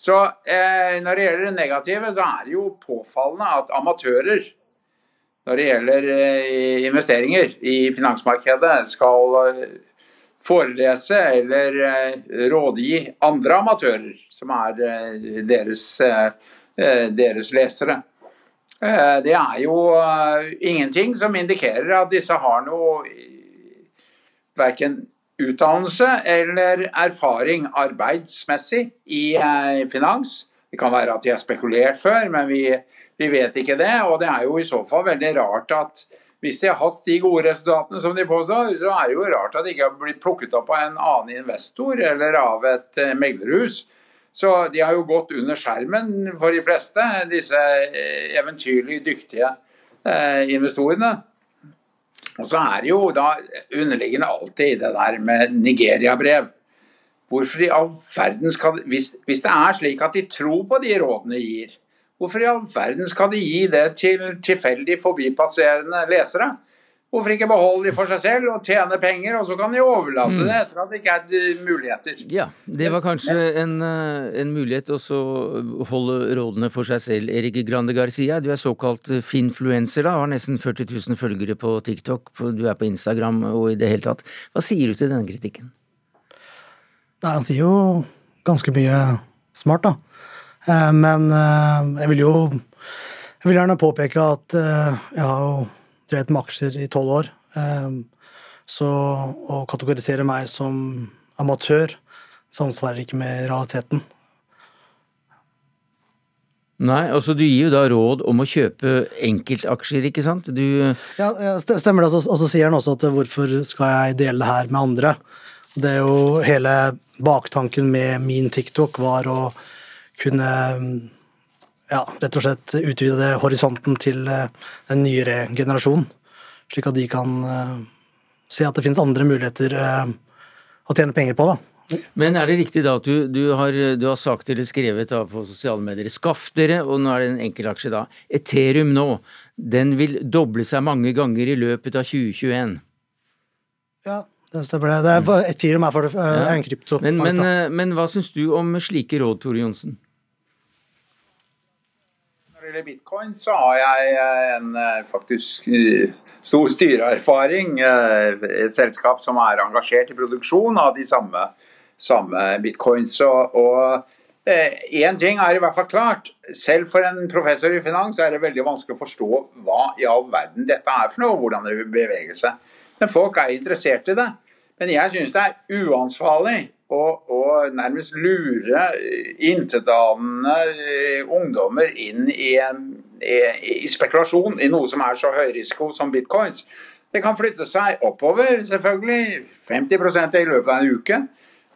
Så eh, når det gjelder det negative, så er det jo påfallende at amatører når det gjelder eh, investeringer i finansmarkedet, skal eh, forelese eller eh, rådgi andre amatører, som er deres, deres lesere. Det er jo ingenting som indikerer at disse har noe verken utdannelse eller erfaring arbeidsmessig i finans. Det kan være at de har spekulert før, men vi, vi, vet ikke det. Og det er jo i så fall veldig rart at hvis de har hatt de gode resultatene som de påstår, så er det jo rart at de ikke har blitt plukket opp av en annen investor eller av et meglerhus. Så de har jo gått under skjermen for de fleste, disse eh, eventyrlig dyktige eh, investorene. Og så er det jo da underliggende alltid det der med Nigeria-brev. Hvorfor i all verden skal hvis, hvis det er slik at de tror på de rådene de gir, hvorfor i all verden skal de gi det til tilfeldig forbipasserende lesere? Hvorfor ikke beholde de for seg selv og tjene penger, og så kan de overlate mm. det etter at det ikke er muligheter?
Ja, det var kanskje en, eh, en mulighet å holde rådene for seg selv. Erik Grande Garcia, du er såkalt finfluenser, da, har nesten 40 000 følgere på TikTok, du er på Instagram og i det hele tatt. Hva sier du til denne kritikken?
Nei, han sier jo ganske mye smart, da. Eh, men jeg vil jo jeg vil gjerne påpeke at jeg har jo drevet med aksjer i tolv år. Så å kategorisere meg som amatør samsvarer ikke med realiteten.
Nei, altså du gir jo da råd om å kjøpe enkeltaksjer, ikke sant? Du
Ja, stemmer det. Og så sier han også at hvorfor skal jeg dele det her med andre? Det er jo hele baktanken med min TikTok var å kunne ja, rett og slett utvide horisonten til eh, den nyere generasjonen. Slik at de kan uh, se at det finnes andre muligheter uh, å tjene penger på. da.
Men er det riktig da at du, du, har, du har, sagt eller skrevet på sosiale medier Skaff dere, og nå er det en enkeltaksje da. Ethereum nå, den vil doble seg mange ganger i løpet av 2021.
Ja, det stemmer. det. er, Ethereum er, for, er en krypto.
Men, men, men hva syns du om slike råd, Tore Johnsen?
Gjelder bitcoin, så har jeg eh, en eh, faktisk eh, stor styreerfaring. Et selskap som er engasjert i produksjon av de samme, samme bitcoins. Og én ting er i hvert fall klart. Selv for en professor i finans er det veldig vanskelig å forstå hva i all verden dette er for noe, og hvordan det vil bevege seg. Men folk er interessert i det. Men jeg syns det er uansvarlig og, og nærmest lure intetanende eh, ungdommer inn i, en, i, i, spekulasjon i noe som er så høy risiko som bitcoins. Det kan flytte seg oppover, selvfølgelig. 50% i løpet av en uke.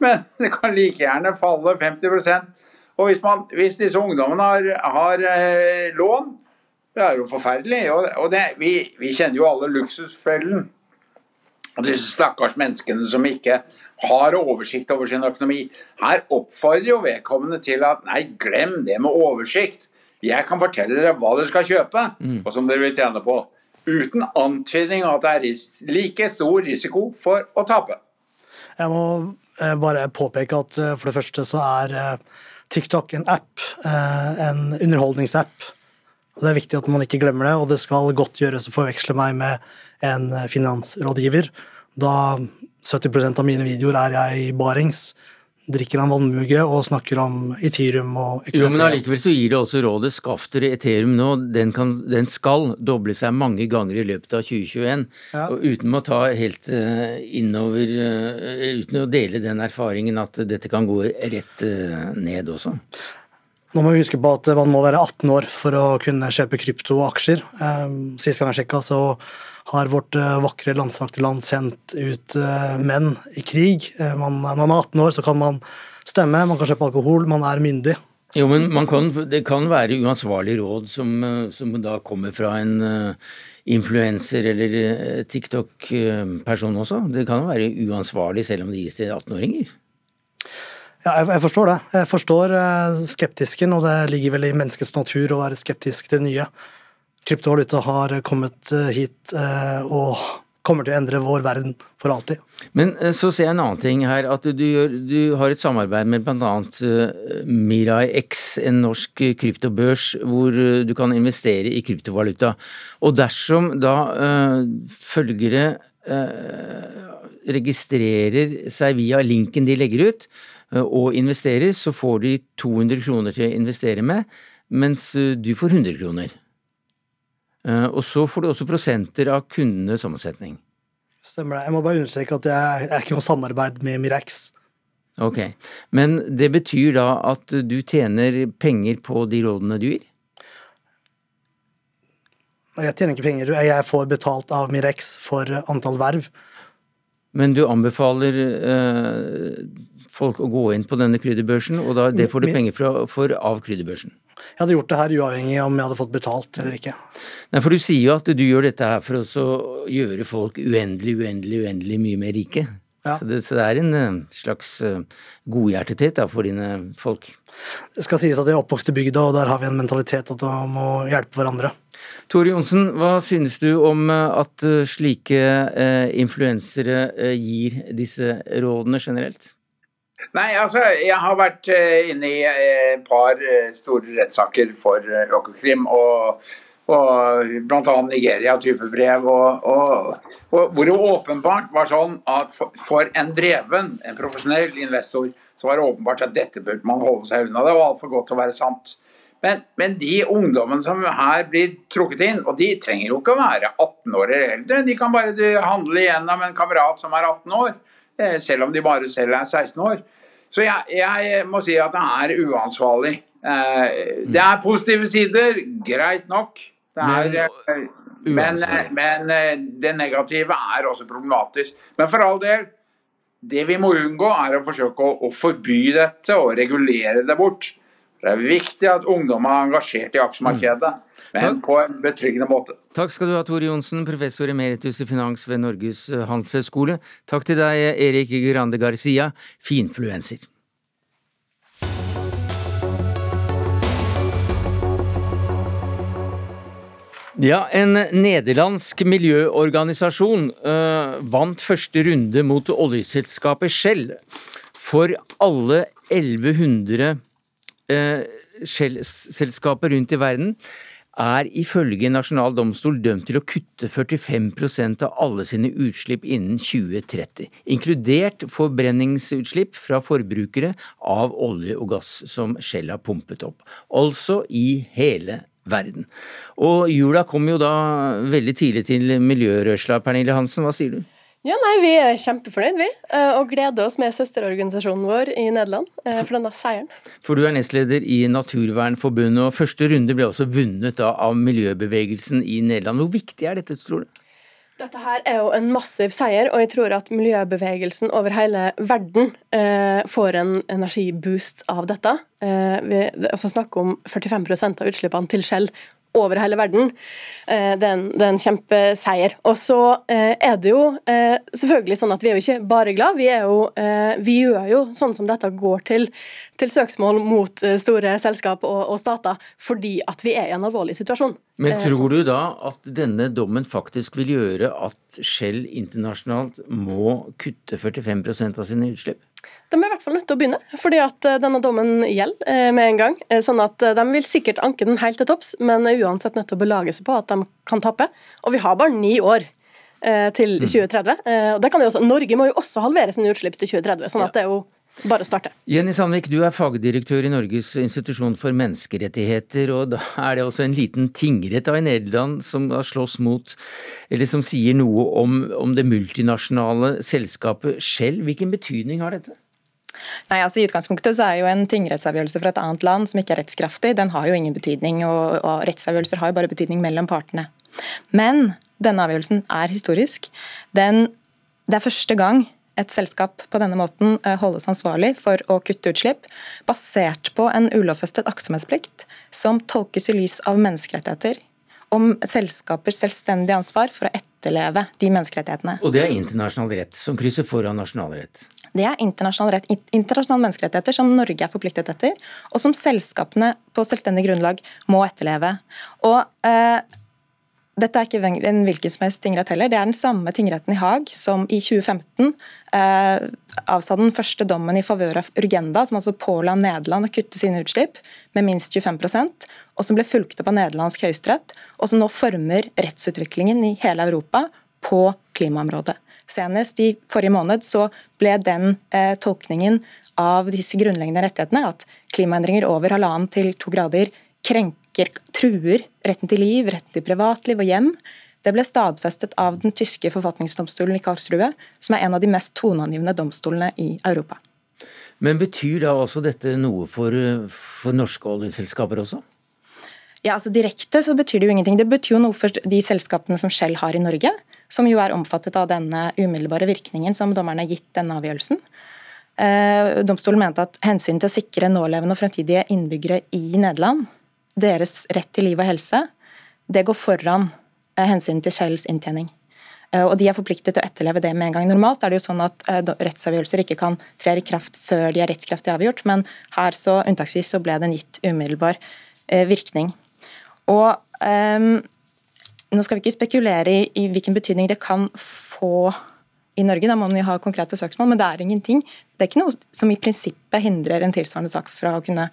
Men det kan like gjerne falle 50% Og hvis, man, hvis disse ungdommene har, har eh, lån, det er jo forferdelig. Og, og det, vi, vi, kjenner jo alle luksusfellen. Og disse stakkars menneskene som ikke har oversikt over sin økonomi. Her oppfordrer jo vedkommende til at nei, glem det med oversikt. Jeg kan fortelle dere hva dere skal kjøpe, mm. og som dere vil tjene på. Uten antydning av at det er like stor risiko for å tape.
Jeg må eh, bare påpeke at eh, for det første så er eh, TikTok en app, en underholdningsapp. Det er viktig at man ikke glemmer det, og det skal godt gjøres å forveksle meg med en finansrådgiver. Da 70% av mine videoer er jeg i barings, drikker en vannmugge og snakker om Ethereum og
Jo, men allikevel så gir det også rådet skaff dere Ethereum nå. Den, kan, den, skal doble seg mange ganger i løpet av 2021. Ja. Og uten å ta helt uh, innover uh, Uten å dele den erfaringen at dette kan gå rett uh, ned også.
Nå må vi huske på at man må være 18 år for å kunne kjøpe kryptoaksjer. Sist gang jeg sjekka, så har vårt eh, vakre landslagte land sendt ut eh, menn i krig. Eh, man, når man er 18 år, så kan man stemme, man kan kjøpe alkohol, man er myndig.
Jo, men kan, Det kan være uansvarlig råd som, som da kommer fra en uh, influenser eller TikTok-person også. Det kan jo være uansvarlig selv om det gis til 18-åringer.
Ja, jeg, jeg, forstår det. Jeg forstår skeptisken, og det ligger vel i menneskets natur å være skeptisk til det nye kryptovaluta har kommet eh, hit eh, og kommer til å endre vår verden for alltid.
Men eh, så ser jeg en annen ting her, at du, gjør, du har et samarbeid med bl.a. Mirai X, en norsk kryptobørs hvor du kan investere i kryptovaluta. Og dersom da øh, følgere øh, registrerer seg via linken de legger ut, øh, og investerer, så får de 200 kroner til å investere med, mens du får 100 kroner. Eh, og så får du også prosenter av kundenes sammensetning.
Stemmer det. Jeg må bare understreke at det er ikke noe samarbeid med Mirex.
Ok, Men det betyr da at du tjener penger på de rådene du gir?
Jeg tjener ikke penger, jeg får betalt av Mirex for antall verv.
Men du anbefaler eh, folk å gå inn på denne krydderbørsen, og da, det får du penger for, for av krydderbørsen?
Jeg hadde gjort det her uavhengig om jeg hadde fått betalt eller ikke.
Nei, for Du sier jo at du gjør dette her for å gjøre folk uendelig, uendelig, uendelig mye mer rike. Ja. Så, det, så, det, er en uh, slags uh, godhjertethet da, for dine folk.
Det skal sies at jeg er oppvokst i bygda, og der har vi en mentalitet at man må hjelpe hverandre.
Tore Johnsen, hva synes du om uh, at slike influensere gir disse rådene generelt?
Nei, altså, jeg har vært uh, inne i et par uh, store rettssaker for Økokrim. og og bl.a. Nigeria-type brev. Og, og, og, hvor det åpenbart var sånn at for, for, en dreven, en profesjonell investor, så var det åpenbart at dette burde man holde seg unna. Det var altfor godt til å være sant. Men, men, de ungdommene som her blir trukket inn, og de trenger jo ikke å være 18 år eller eldre, de kan bare handle igjennom en kamerat som er 18 år, selv om de bare selv er 16 år. Så jeg, jeg, må si at det er uansvarlig. Eh, det er positive sider, greit nok. Det er, men, men, eh, men eh, det negative er også problematisk. Men for all del, det vi må unngå, er å forsøke å, å forby dette og regulere det bort. Det er viktig at ungdom er engasjert i aksjemarkedet, mm. Men på en betryggende måte.
Takk skal du ha, Tore Johnsen, professor emeritus i finans ved Norges handelshøyskole. Takk til deg, Erik Grande Garcia, finfluenser. Ja, En nederlandsk miljøorganisasjon øh, vant første runde mot oljeselskapet Shell. For alle 1100 øh, Shell-selskaper rundt i verden er ifølge Nasjonal domstol dømt til å kutte 45% av alle sine utslipp innen 2030, inkludert forbrenningsutslipp fra forbrukere av olje og gass som Shell har pumpet opp. Altså i hele verden. Og jula kom jo da veldig tidlig til miljørørsla. Pernille Hansen, hva sier du?
Ja, nei, Vi er kjempefornøyd vi, eh, og gleder oss med søsterorganisasjonen vår i Nederland eh, for denne seieren.
For du er nestleder i Naturvernforbundet, og første runde ble også vunnet av miljøbevegelsen i Nederland. Hvor viktig er dette, tror du?
Dette her er jo en massiv seier, og jeg tror at miljøbevegelsen over hele verden eh, får en energiboost av dette. Eh, vi altså snakker om 45% av utslippene til Shell over hele verden. Eh, det er en, det er en kjempeseier. Og så eh, er det jo eh, selvfølgelig sånn at vi er jo ikke bare glad, vi, er jo, vi gjør jo sånn som dette går til, til søksmål mot store selskap og, og, stater, fordi at vi er i en alvorlig situasjon.
Men tror du da at denne dommen faktisk vil gjøre at Shell internasjonalt må kutte 45% av sine utslipp?
De er i hvert fall nødt til å begynne, fordi at eh, denne dommen gjelder eh, med en gang. Eh, sånn at De vil sikkert anke den helt til topps, men er uansett nødt til å belage seg på at de kan tape. Og vi har bare ni år til 2030. Mm. Og det kan jo også, Norge må jo også halvere sine utslipp til 2030, sånn at det er jo bare starte.
Jenny Sandvik, du er fagdirektør i Norges institusjon for menneskerettigheter. og Da er det også en liten tingrett i Nederland som har slåss mot, eller som sier noe om, om det multinasjonale selskapet Shell. Hvilken betydning har dette?
Nei, altså I utgangspunktet så er jo en tingrettsavgjørelse fra et annet land som ikke er rettskraftig, den har jo ingen betydning. Og, og rettsavgjørelser har jo bare betydning mellom partene. Men denne avgjørelsen er historisk. Den, det er første gang et selskap på denne måten eh, holdes ansvarlig for å kutte utslipp, basert på en ulovfestet aktsomhetsplikt som tolkes i lys av menneskerettigheter, om selskapers selvstendige ansvar for å etterleve de menneskerettighetene.
Og det er internasjonal rett, som krysser foran nasjonal rett?
Det er internasjonal, internasjonale menneskerettigheter som Norge er forpliktet etter, og som selskapene på selvstendig grunnlag må etterleve. Og eh, dette er ikke en hvilken som helst tingrett heller. Det er den samme tingretten i Haag som i 2015 eh, avsa den første dommen i favør av Urgenda, som altså påla Nederland å kutte sine utslipp med minst 25% og som ble fulgt opp av nederlandsk høyesterett, og som nå former rettsutviklingen i hele Europa på klimaområdet. Senest i forrige måned så ble den eh, tolkningen av disse grunnleggende rettighetene, at klimaendringer over halvannen til to grader krenker, truer retten til liv, retten til privatliv og hjem. Det ble stadfestet av den tyske forfatningsdomstolen i Karlsrue, som er en av de mest toneangivende domstolene i Europa.
Men betyr da også dette noe for, for norske oljeselskaper også?
Ja, altså Direkte så betyr det jo ingenting. Det betyr jo noe for de selskapene som Shell har i Norge som jo er omfattet av denne umiddelbare virkningen som dommerne har gitt denne avgjørelsen. Eh, domstolen mente at hensynet til å sikre nålevende og fremtidige innbyggere i Nederland, deres rett til liv og helse, det går foran eh, hensynet til Shells inntjening. Eh, og De er forpliktet til å etterleve det med en gang. Normalt er det jo sånn at rettsavgjørelser ikke kan tre i kraft før de er rettskraftig avgjort, men her så unntaksvis så ble den gitt umiddelbar virkning. Og um, nå skal vi ikke spekulere i, i, hvilken betydning det kan få i Norge, da må man jo ha konkrete søksmål, men det er ingenting. Det er ikke noe som i prinsippet hindrer en tilsvarende sak fra å kunne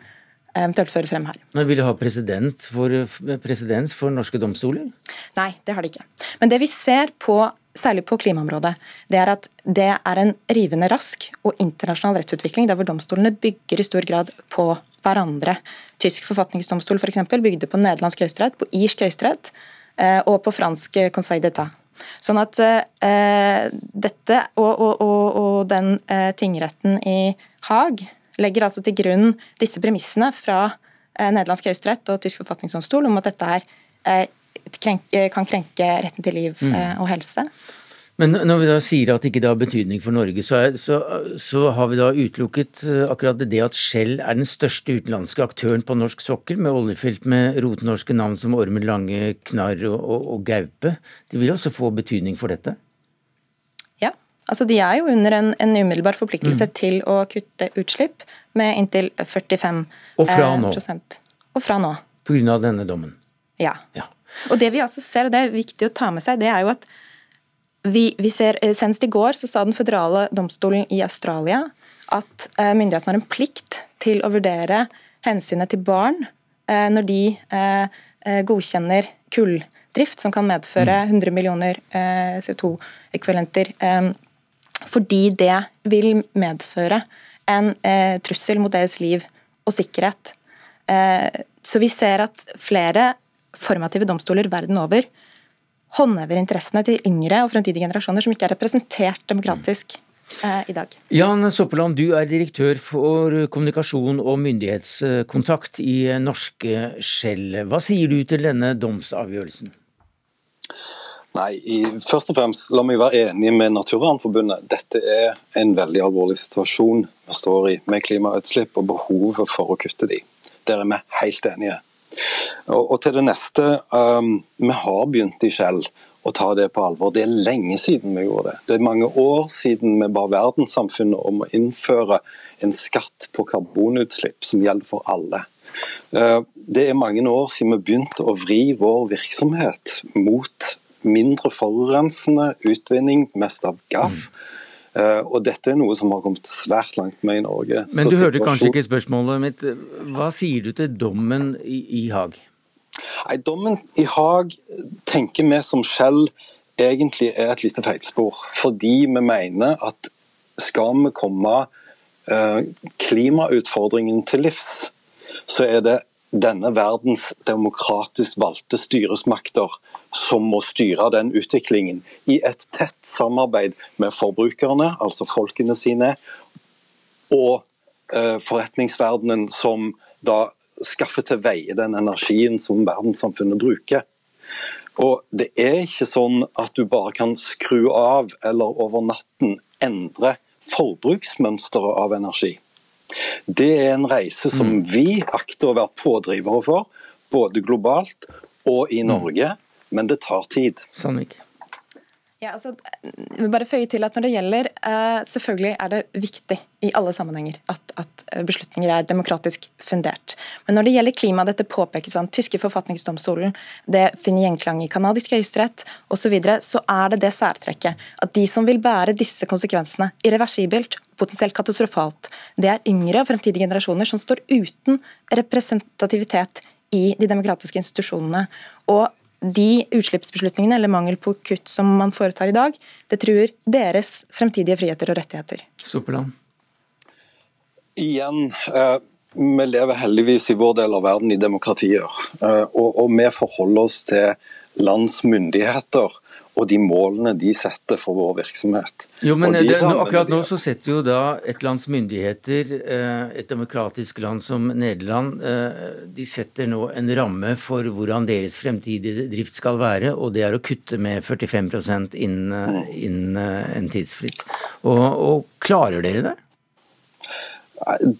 eventuelt føre frem her.
Men Vil du ha presedens for, for norske domstoler?
Nei, det har de ikke. Men det vi ser på særlig på klimaområdet, det er at det er en rivende rask og internasjonal rettsutvikling der hvor domstolene bygger i stor grad på hverandre. Tysk forfatningsdomstol for eksempel, bygde på nederlandsk høyesterett, på irsk høyesterett, Eh, og på fransk Conseil d'État. Sånn at eh, dette og, og, og, og den eh, tingretten i Haag legger altså til grunn disse premissene fra eh, nederlandsk høyesterett og tysk forfatningsdomstol om at dette er, eh, krenk, kan krenke retten til liv mm. Eh, og helse.
Men når vi da sier at det ikke har betydning for Norge, så, er, så, så, har vi da utelukket eh, akkurat det at Shell er den største utenlandske aktøren på norsk sokkel, med oljefelt med rotnorske navn som Ormen Lange, Knarr og, og, og Gaupe. De vil også få betydning for dette?
Altså de er jo under en, en umiddelbar forpliktelse mm. til å kutte utslipp med inntil 45
Og fra nå?
Prosent. Og fra nå.
På grunn av denne dommen?
Ja. ja. Og det vi altså ser, og det er viktig å ta med seg, det er jo at vi, vi ser, eh, Senest i går så sa den føderale domstolen i Australia at eh, myndighetene har en plikt til å vurdere hensynet til barn eh, når de godkjenner kulldrift som kan medføre 100 mm. millioner CO2-ekvivalenter. Fordi det vil medføre en trussel mot deres liv og sikkerhet. Så vi ser at flere formative domstoler verden over håndhever interessene til yngre og fremtidige generasjoner som ikke er representert demokratisk eh, i dag.
Jan Soppeland, du er direktør for kommunikasjon og myndighetskontakt i Norske Skjell. Hva sier du til denne domsavgjørelsen?
Nei, i, først og fremst La meg være enig med Naturvernforbundet. Dette er en veldig alvorlig situasjon vi står i med klimautslipp og behovet for å kutte de. Der er vi helt enige. Og, og til det neste. Um, vi har begynt i Shell å ta det på alvor. Det er lenge siden vi gjorde det. Det er mange år siden vi ba verdenssamfunnet om å innføre en skatt på karbonutslipp som gjelder for alle. Uh, det er mange år siden vi begynte å vri vår virksomhet mot mindre forurensende utvinning, mest av gass. Eh, og Dette er noe som har kommet svært langt med i Norge.
Men du hørte kanskje ikke spørsmålet mitt. Hva sier du til dommen i, i Haag?
Nei, Dommen i Haag tenker vi som Shell egentlig er et lite feilspor. Fordi vi mener at skal vi komme uh, klimautfordringen til livs, så er det denne verdens demokratisk valgte styresmakter som må styre den utviklingen i et tett samarbeid med forbrukerne, altså folkene sine, og uh, forretningsverdenen som da skaffer til veie den energien som verdenssamfunnet bruker. Og Det er ikke sånn at du bare kan skru av eller over natten endre forbruksmønsteret av energi. Det er en reise som mm. vi akter å være pådrivere for, både globalt og i mm. Norge, men det tar tid.
Sandvik.
Ja, altså, jeg vil bare føye til at når det gjelder, eh, Selvfølgelig er det viktig i alle sammenhenger at, at, beslutninger er demokratisk fundert. Men når det gjelder klima, dette påpekes av den tyske forfatningsdomstolen, det finner gjenklang i canadisk høyesterett osv., så, videre, så er det det særtrekket at de som vil bære disse konsekvensene irreversibelt, potensielt katastrofalt, det er yngre og fremtidige generasjoner som står uten representativitet i de demokratiske institusjonene. Og de utslippsbeslutningene eller mangel på kutt som man foretar i dag, det truer deres fremtidige friheter og rettigheter.
Sopeland.
Igjen, eh, vi lever heldigvis i vår del av verden i demokratier. Eh, og, og vi forholder oss til lands myndigheter og de målene de setter for vår virksomhet.
Jo, men de det, Akkurat nå så setter jo da et lands myndigheter, eh, et demokratisk land som Nederland, eh, de setter nå en ramme for hvordan deres fremtidige drift skal være, og det er å kutte med 45 innen, inn innen eh, en tidsfrist. Og, og klarer dere det?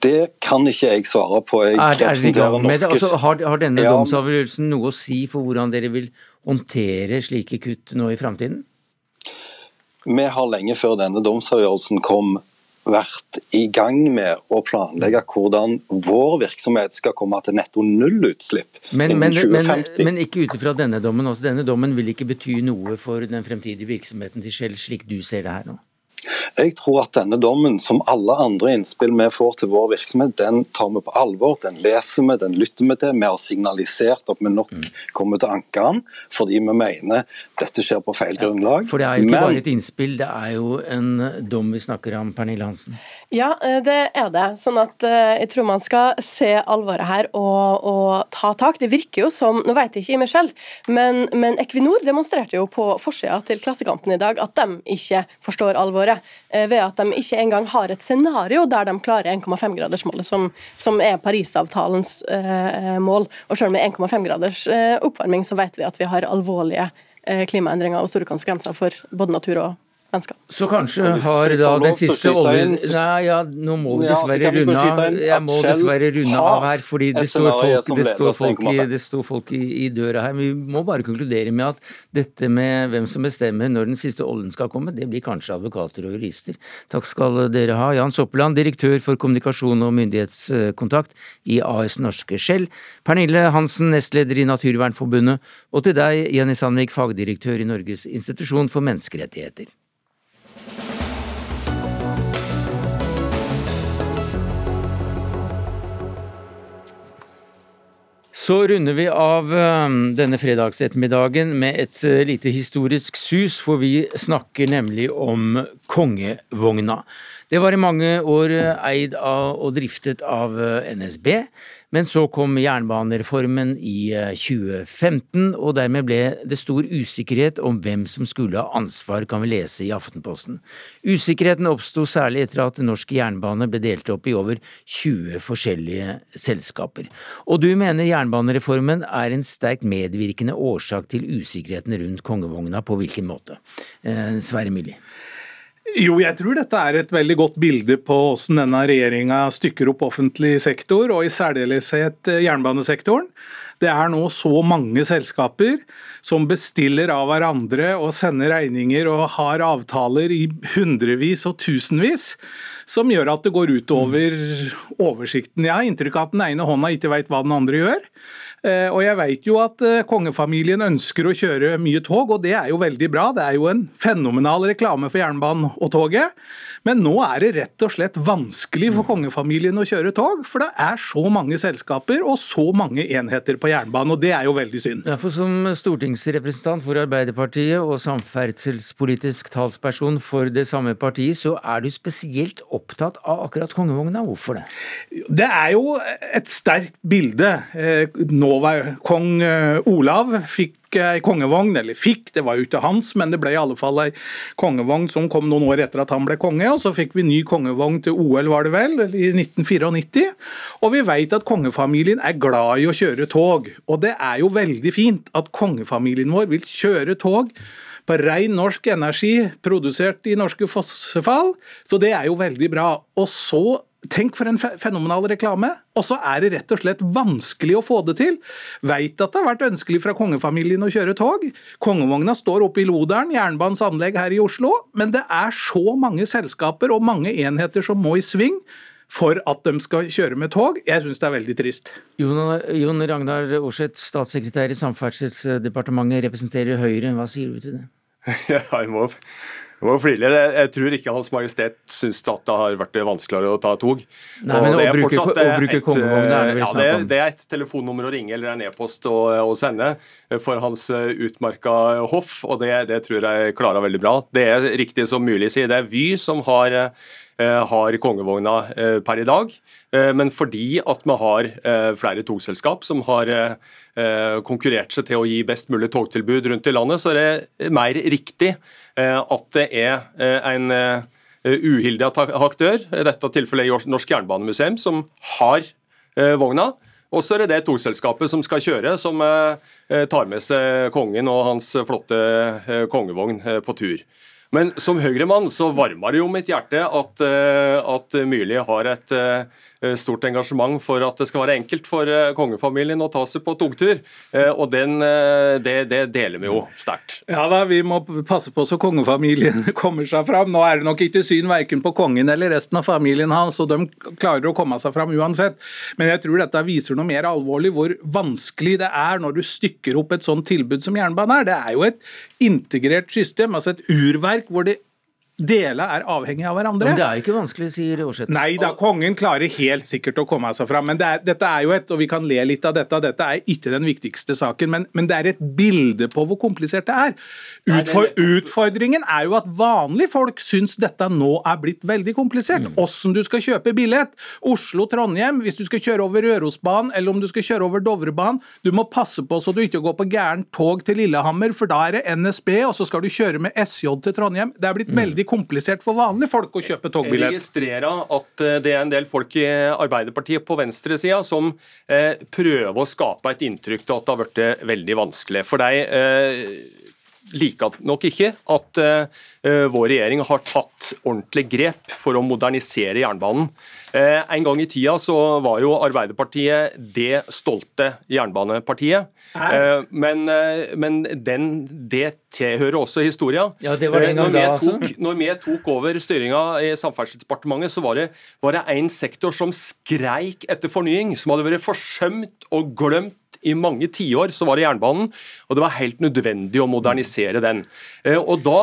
Det kan ikke jeg svare på. Jeg
er, er norske... altså, har, har, denne ja, domsavgjørelsen noe å si for hvordan dere vil håndtere slike kutt nå i framtiden?
Vi har lenge før denne domsavgjørelsen kom vært i gang med å planlegge hvordan vår virksomhet skal komme til netto nullutslipp
men, innen 2050. Men, men ikke ut ifra denne dommen. Også. Denne dommen vil ikke bety noe for den fremtidige virksomheten til Shell, slik du ser det her nå?
Jeg tror at denne dommen, som alle andre innspill vi får til vår virksomhet, den tar vi på alvor. Den leser vi, den lytter vi til. Vi har signalisert at vi nok mm. kommer til å anke den, fordi vi mener dette skjer på feil grunnlag.
For det er jo ikke Men... bare et innspill, det er jo en dom vi snakker om, Pernille Hansen?
Ja, eh, det er det. Sånn at eh, jeg tror man skal se alvoret her og, og ta tak. Det virker jo som, nå vet jeg ikke i meg selv, men, men Equinor demonstrerte jo på forsida til Klassekampen i dag at de ikke forstår alvoret gjøre, eh, ved at de ikke engang har et scenario der de klarer 1,5-gradersmålet, som, som, er Parisavtalens eh, mål. Og selv med 1,5 graders eh, oppvarming så vet vi at vi har alvorlige klimaendringer og store konsekvenser for både natur og vennskap.
Så kanskje har da den siste oljen Nei, ja, nå må vi dessverre runde av. Jeg må dessverre runde av her, fordi det står folk, det står folk, i, det står folk i, i, døra her. Vi må bare konkludere med at dette med hvem som bestemmer når den siste oljen skal komme, det blir kanskje advokater og jurister. Takk skal dere ha. Jan Soppeland, direktør for kommunikasjon og myndighetskontakt i AS Norske Skjell. Pernille Hansen, nestleder i Naturvernforbundet. Og til deg, Jenny Sandvik, fagdirektør i Norges institusjon for menneskerettigheter. Så runder vi av um, denne fredagsettermiddagen med et uh, lite historisk sus, for vi snakker nemlig om kongevogna. Det var i mange år uh, eid av og driftet av uh, NSB. Men så kom jernbanereformen i 2015, eh, og dermed ble det stor usikkerhet om hvem som skulle ha ansvar, kan vi lese i Aftenposten. Usikkerheten oppsto særlig etter at norsk jernbane ble delt opp i over 20 forskjellige selskaper. Og du mener jernbanereformen er en sterkt medvirkende årsak til usikkerheten rundt kongevogna, på hvilken måte? Eh, Sverre Myrli.
Jo, jeg tror dette er et veldig godt bilde på hvordan denne regjeringa stykker opp offentlig sektor, og i særdeleshet eh, jernbanesektoren. Det er nå så mange selskaper som bestiller av hverandre og sender regninger og har avtaler i hundrevis og tusenvis, som gjør at det går utover oversikten. Jeg har inntrykk av at den ene hånda ikke veit hva den andre gjør. Eh, og jeg vet jo at eh, kongefamilien ønsker å kjøre mye tog, og det er jo veldig bra. Det er jo en fenomenal reklame for jernbanen og toget. Men nå er det rett og slett vanskelig for kongefamilien å kjøre tog, for det er så mange selskaper og så mange enheter på jernbanen, og det er jo veldig synd.
Ja, for Som stortingsrepresentant for Arbeiderpartiet og samferdselspolitisk talsperson for det samme partiet, så er du spesielt opptatt av akkurat kongevogna. Hvorfor det?
Det er jo et sterkt bilde. Eh, nå var kong eh, Olav fikk ei kongevogn, eller fikk, det var jo ikke hans, men det ble i alle fall ei kongevogn som kom noen år etter at han ble konge. og Så fikk vi ny kongevogn til OL, var det vel, i 1994. Og vi vet at kongefamilien er glad i å kjøre tog. Og det er jo veldig fint at kongefamilien vår vil kjøre tog på ren norsk energi produsert i norske fossefall. Så det er jo veldig bra. Og så Tenk for en fenomenal reklame. Og så er det rett og slett vanskelig å få det til. Veit at det har vært ønskelig fra kongefamilien å kjøre tog. Kongevogna står oppe i Lodalen, jernbanens anlegg her i Oslo. Men det er så mange selskaper og mange enheter som må i sving for at de skal kjøre med tog. Jeg syns det er veldig trist.
Jon Ragnar Aarseth, statssekretær i Samferdselsdepartementet, representerer Høyre. Hva sier du til det?
Ja, jeg må. Jeg tror ikke Hans Majestet syns at det har vært vanskeligere å ta tog.
Nei, men Å bruke, å bruke kongevogn er det
ja, det, det er et telefonnummer å ringe eller en e-post å, å, sende for hans utmerka hoff, og det, det tror jeg klarer veldig bra. Det er riktig som mulig sier, det er Vy som har Eh, har kongevogna eh, per i dag. Eh, men fordi at vi har flere togselskap som har konkurrert seg til å gi best mulig togtilbud rundt i landet, så er det mer riktig at det er en uhildig aktør, i dette tilfellet Norsk Jernbanemuseum, som har vogna. Og så er det det togselskapet som skal kjøre, som tar med seg kongen og hans flotte kongevogn på tur. Men som Høyre-mann så varmer det jo mitt hjerte at, eh, at Myrli har et eh, stort engasjement for at det skal være enkelt for eh, kongefamilien å ta seg på togtur. Eh, og den, det, det deler vi jo sterkt.
Ja da, vi må passe på så kongefamilien kommer seg fram. Nå er det nok ikke syn verken på kongen eller resten av familien hans, og de klarer å komme seg fram uansett. Men jeg tror dette viser noe mer alvorlig hvor vanskelig det er når du stykker opp et sånt tilbud som jernbane er. Det er jo et integrert system, altså et urverk hvor det Deler er avhengig av hverandre.
Men det er jo ikke vanskelig, sier Aarseth.
Nei da, kongen klarer helt sikkert å komme seg fram. Men det er, dette er jo et, og vi kan le litt av dette, dette er ikke den viktigste saken, men, men det er et bilde på hvor komplisert det er. Utfor, utfordringen er jo at vanlige folk syns dette nå er blitt veldig komplisert. Åssen mm. du skal kjøpe billett. Oslo-Trondheim, hvis du skal kjøre over Rørosbanen eller om du skal kjøre over Dovrebanen. Du må passe på så du ikke går på gærent tog til Lillehammer, for da er det NSB, og så skal du kjøre med SJ til Trondheim. Det er blitt mm. veldig komplisert for vanlige folk å kjøpe togbillett.
Jeg registrerer at eh, det er en del folk i Arbeiderpartiet på venstresida som eh, prøver å skape et inntrykk av at det har blitt veldig vanskelig. For eh, liker nok ikke at eh, vår regjering har tatt ordentlig grep for å modernisere jernbanen. Eh, en gang i tida så var jo Arbeiderpartiet det stolte jernbanepartiet. Eh, men, eh, men den, det tilhører også historia.
Ja, det var den gang
når, vi
da,
altså. når vi tok over styringa i Samferdselsdepartementet, så var det, var det en sektor som skreik etter fornying, som hadde vært forsømt og glemt i mange tiår så var det jernbanen, og det var helt nødvendig å modernisere den. Og da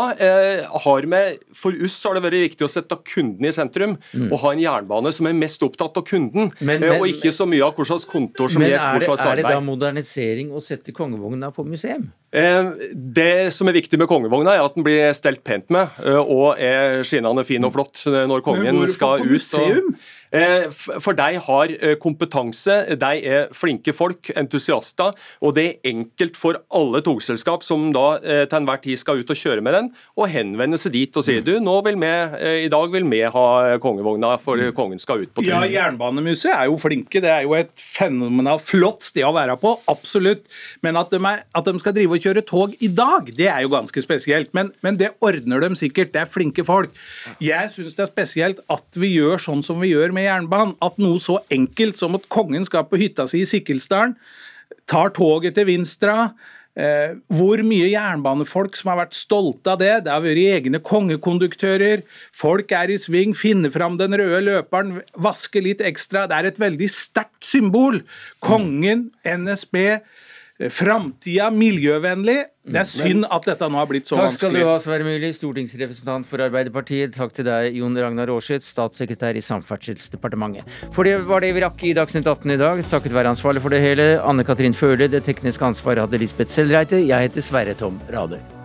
har vi For oss har det vært viktig å sette kunden i sentrum, mm. og ha en jernbane som er mest opptatt av kunden, men, men, og ikke så mye av hva slags kontor som gjør hva slags
arbeid. Er det da modernisering å sette kongevogna på museum?
Eh, det som er viktig med kongevogna, er at den blir stelt pent med eh, og er skinnende fin og flott når kongen skal ut.
Museum?
Eh, for de har kompetanse, de er flinke folk, entusiaster, og det er enkelt for alle togselskap som da til enhver tid skal ut og kjøre med den, å henvende seg dit og si mm. du, nå vil vi, i dag vil vi ha kongevogna, for mm. kongen skal ut på tur.
Ja, Jernbanemuseet er jo flinke, det er jo et fenomenalt flott sted å være på, absolutt. Men at de, er, at de skal drive og kjøre tog i dag, det er jo ganske spesielt. Men, men det ordner de sikkert. Det er flinke folk. Jeg syns det er spesielt at vi gjør sånn som vi gjør med jernbanen. At noe så enkelt som at kongen skal på hytta si i Sikkilsdalen, tar toget til Vinstra. Eh, hvor mye jernbanefolk som har vært stolte av det. Det har vært egne kongekonduktører. Folk er i sving, finner fram den røde løperen, vasker litt ekstra. Det er et veldig sterkt symbol. Kongen, NSB, framtida, miljøvennlig. Det er synd at dette nå har blitt så vanskelig.
Takk skal du ha, Sverre Myrli, stortingsrepresentant for Arbeiderpartiet. Takk til deg, Jon Ragnar Aarseth, statssekretær i Samferdselsdepartementet. For det var det vi rakk i Dagsnytt 18 i dag, takket være ansvarlig for det hele. Anne Katrin Føhle, det tekniske ansvaret hadde Lisbeth Selreite. Jeg heter Sverre Tom Radøy.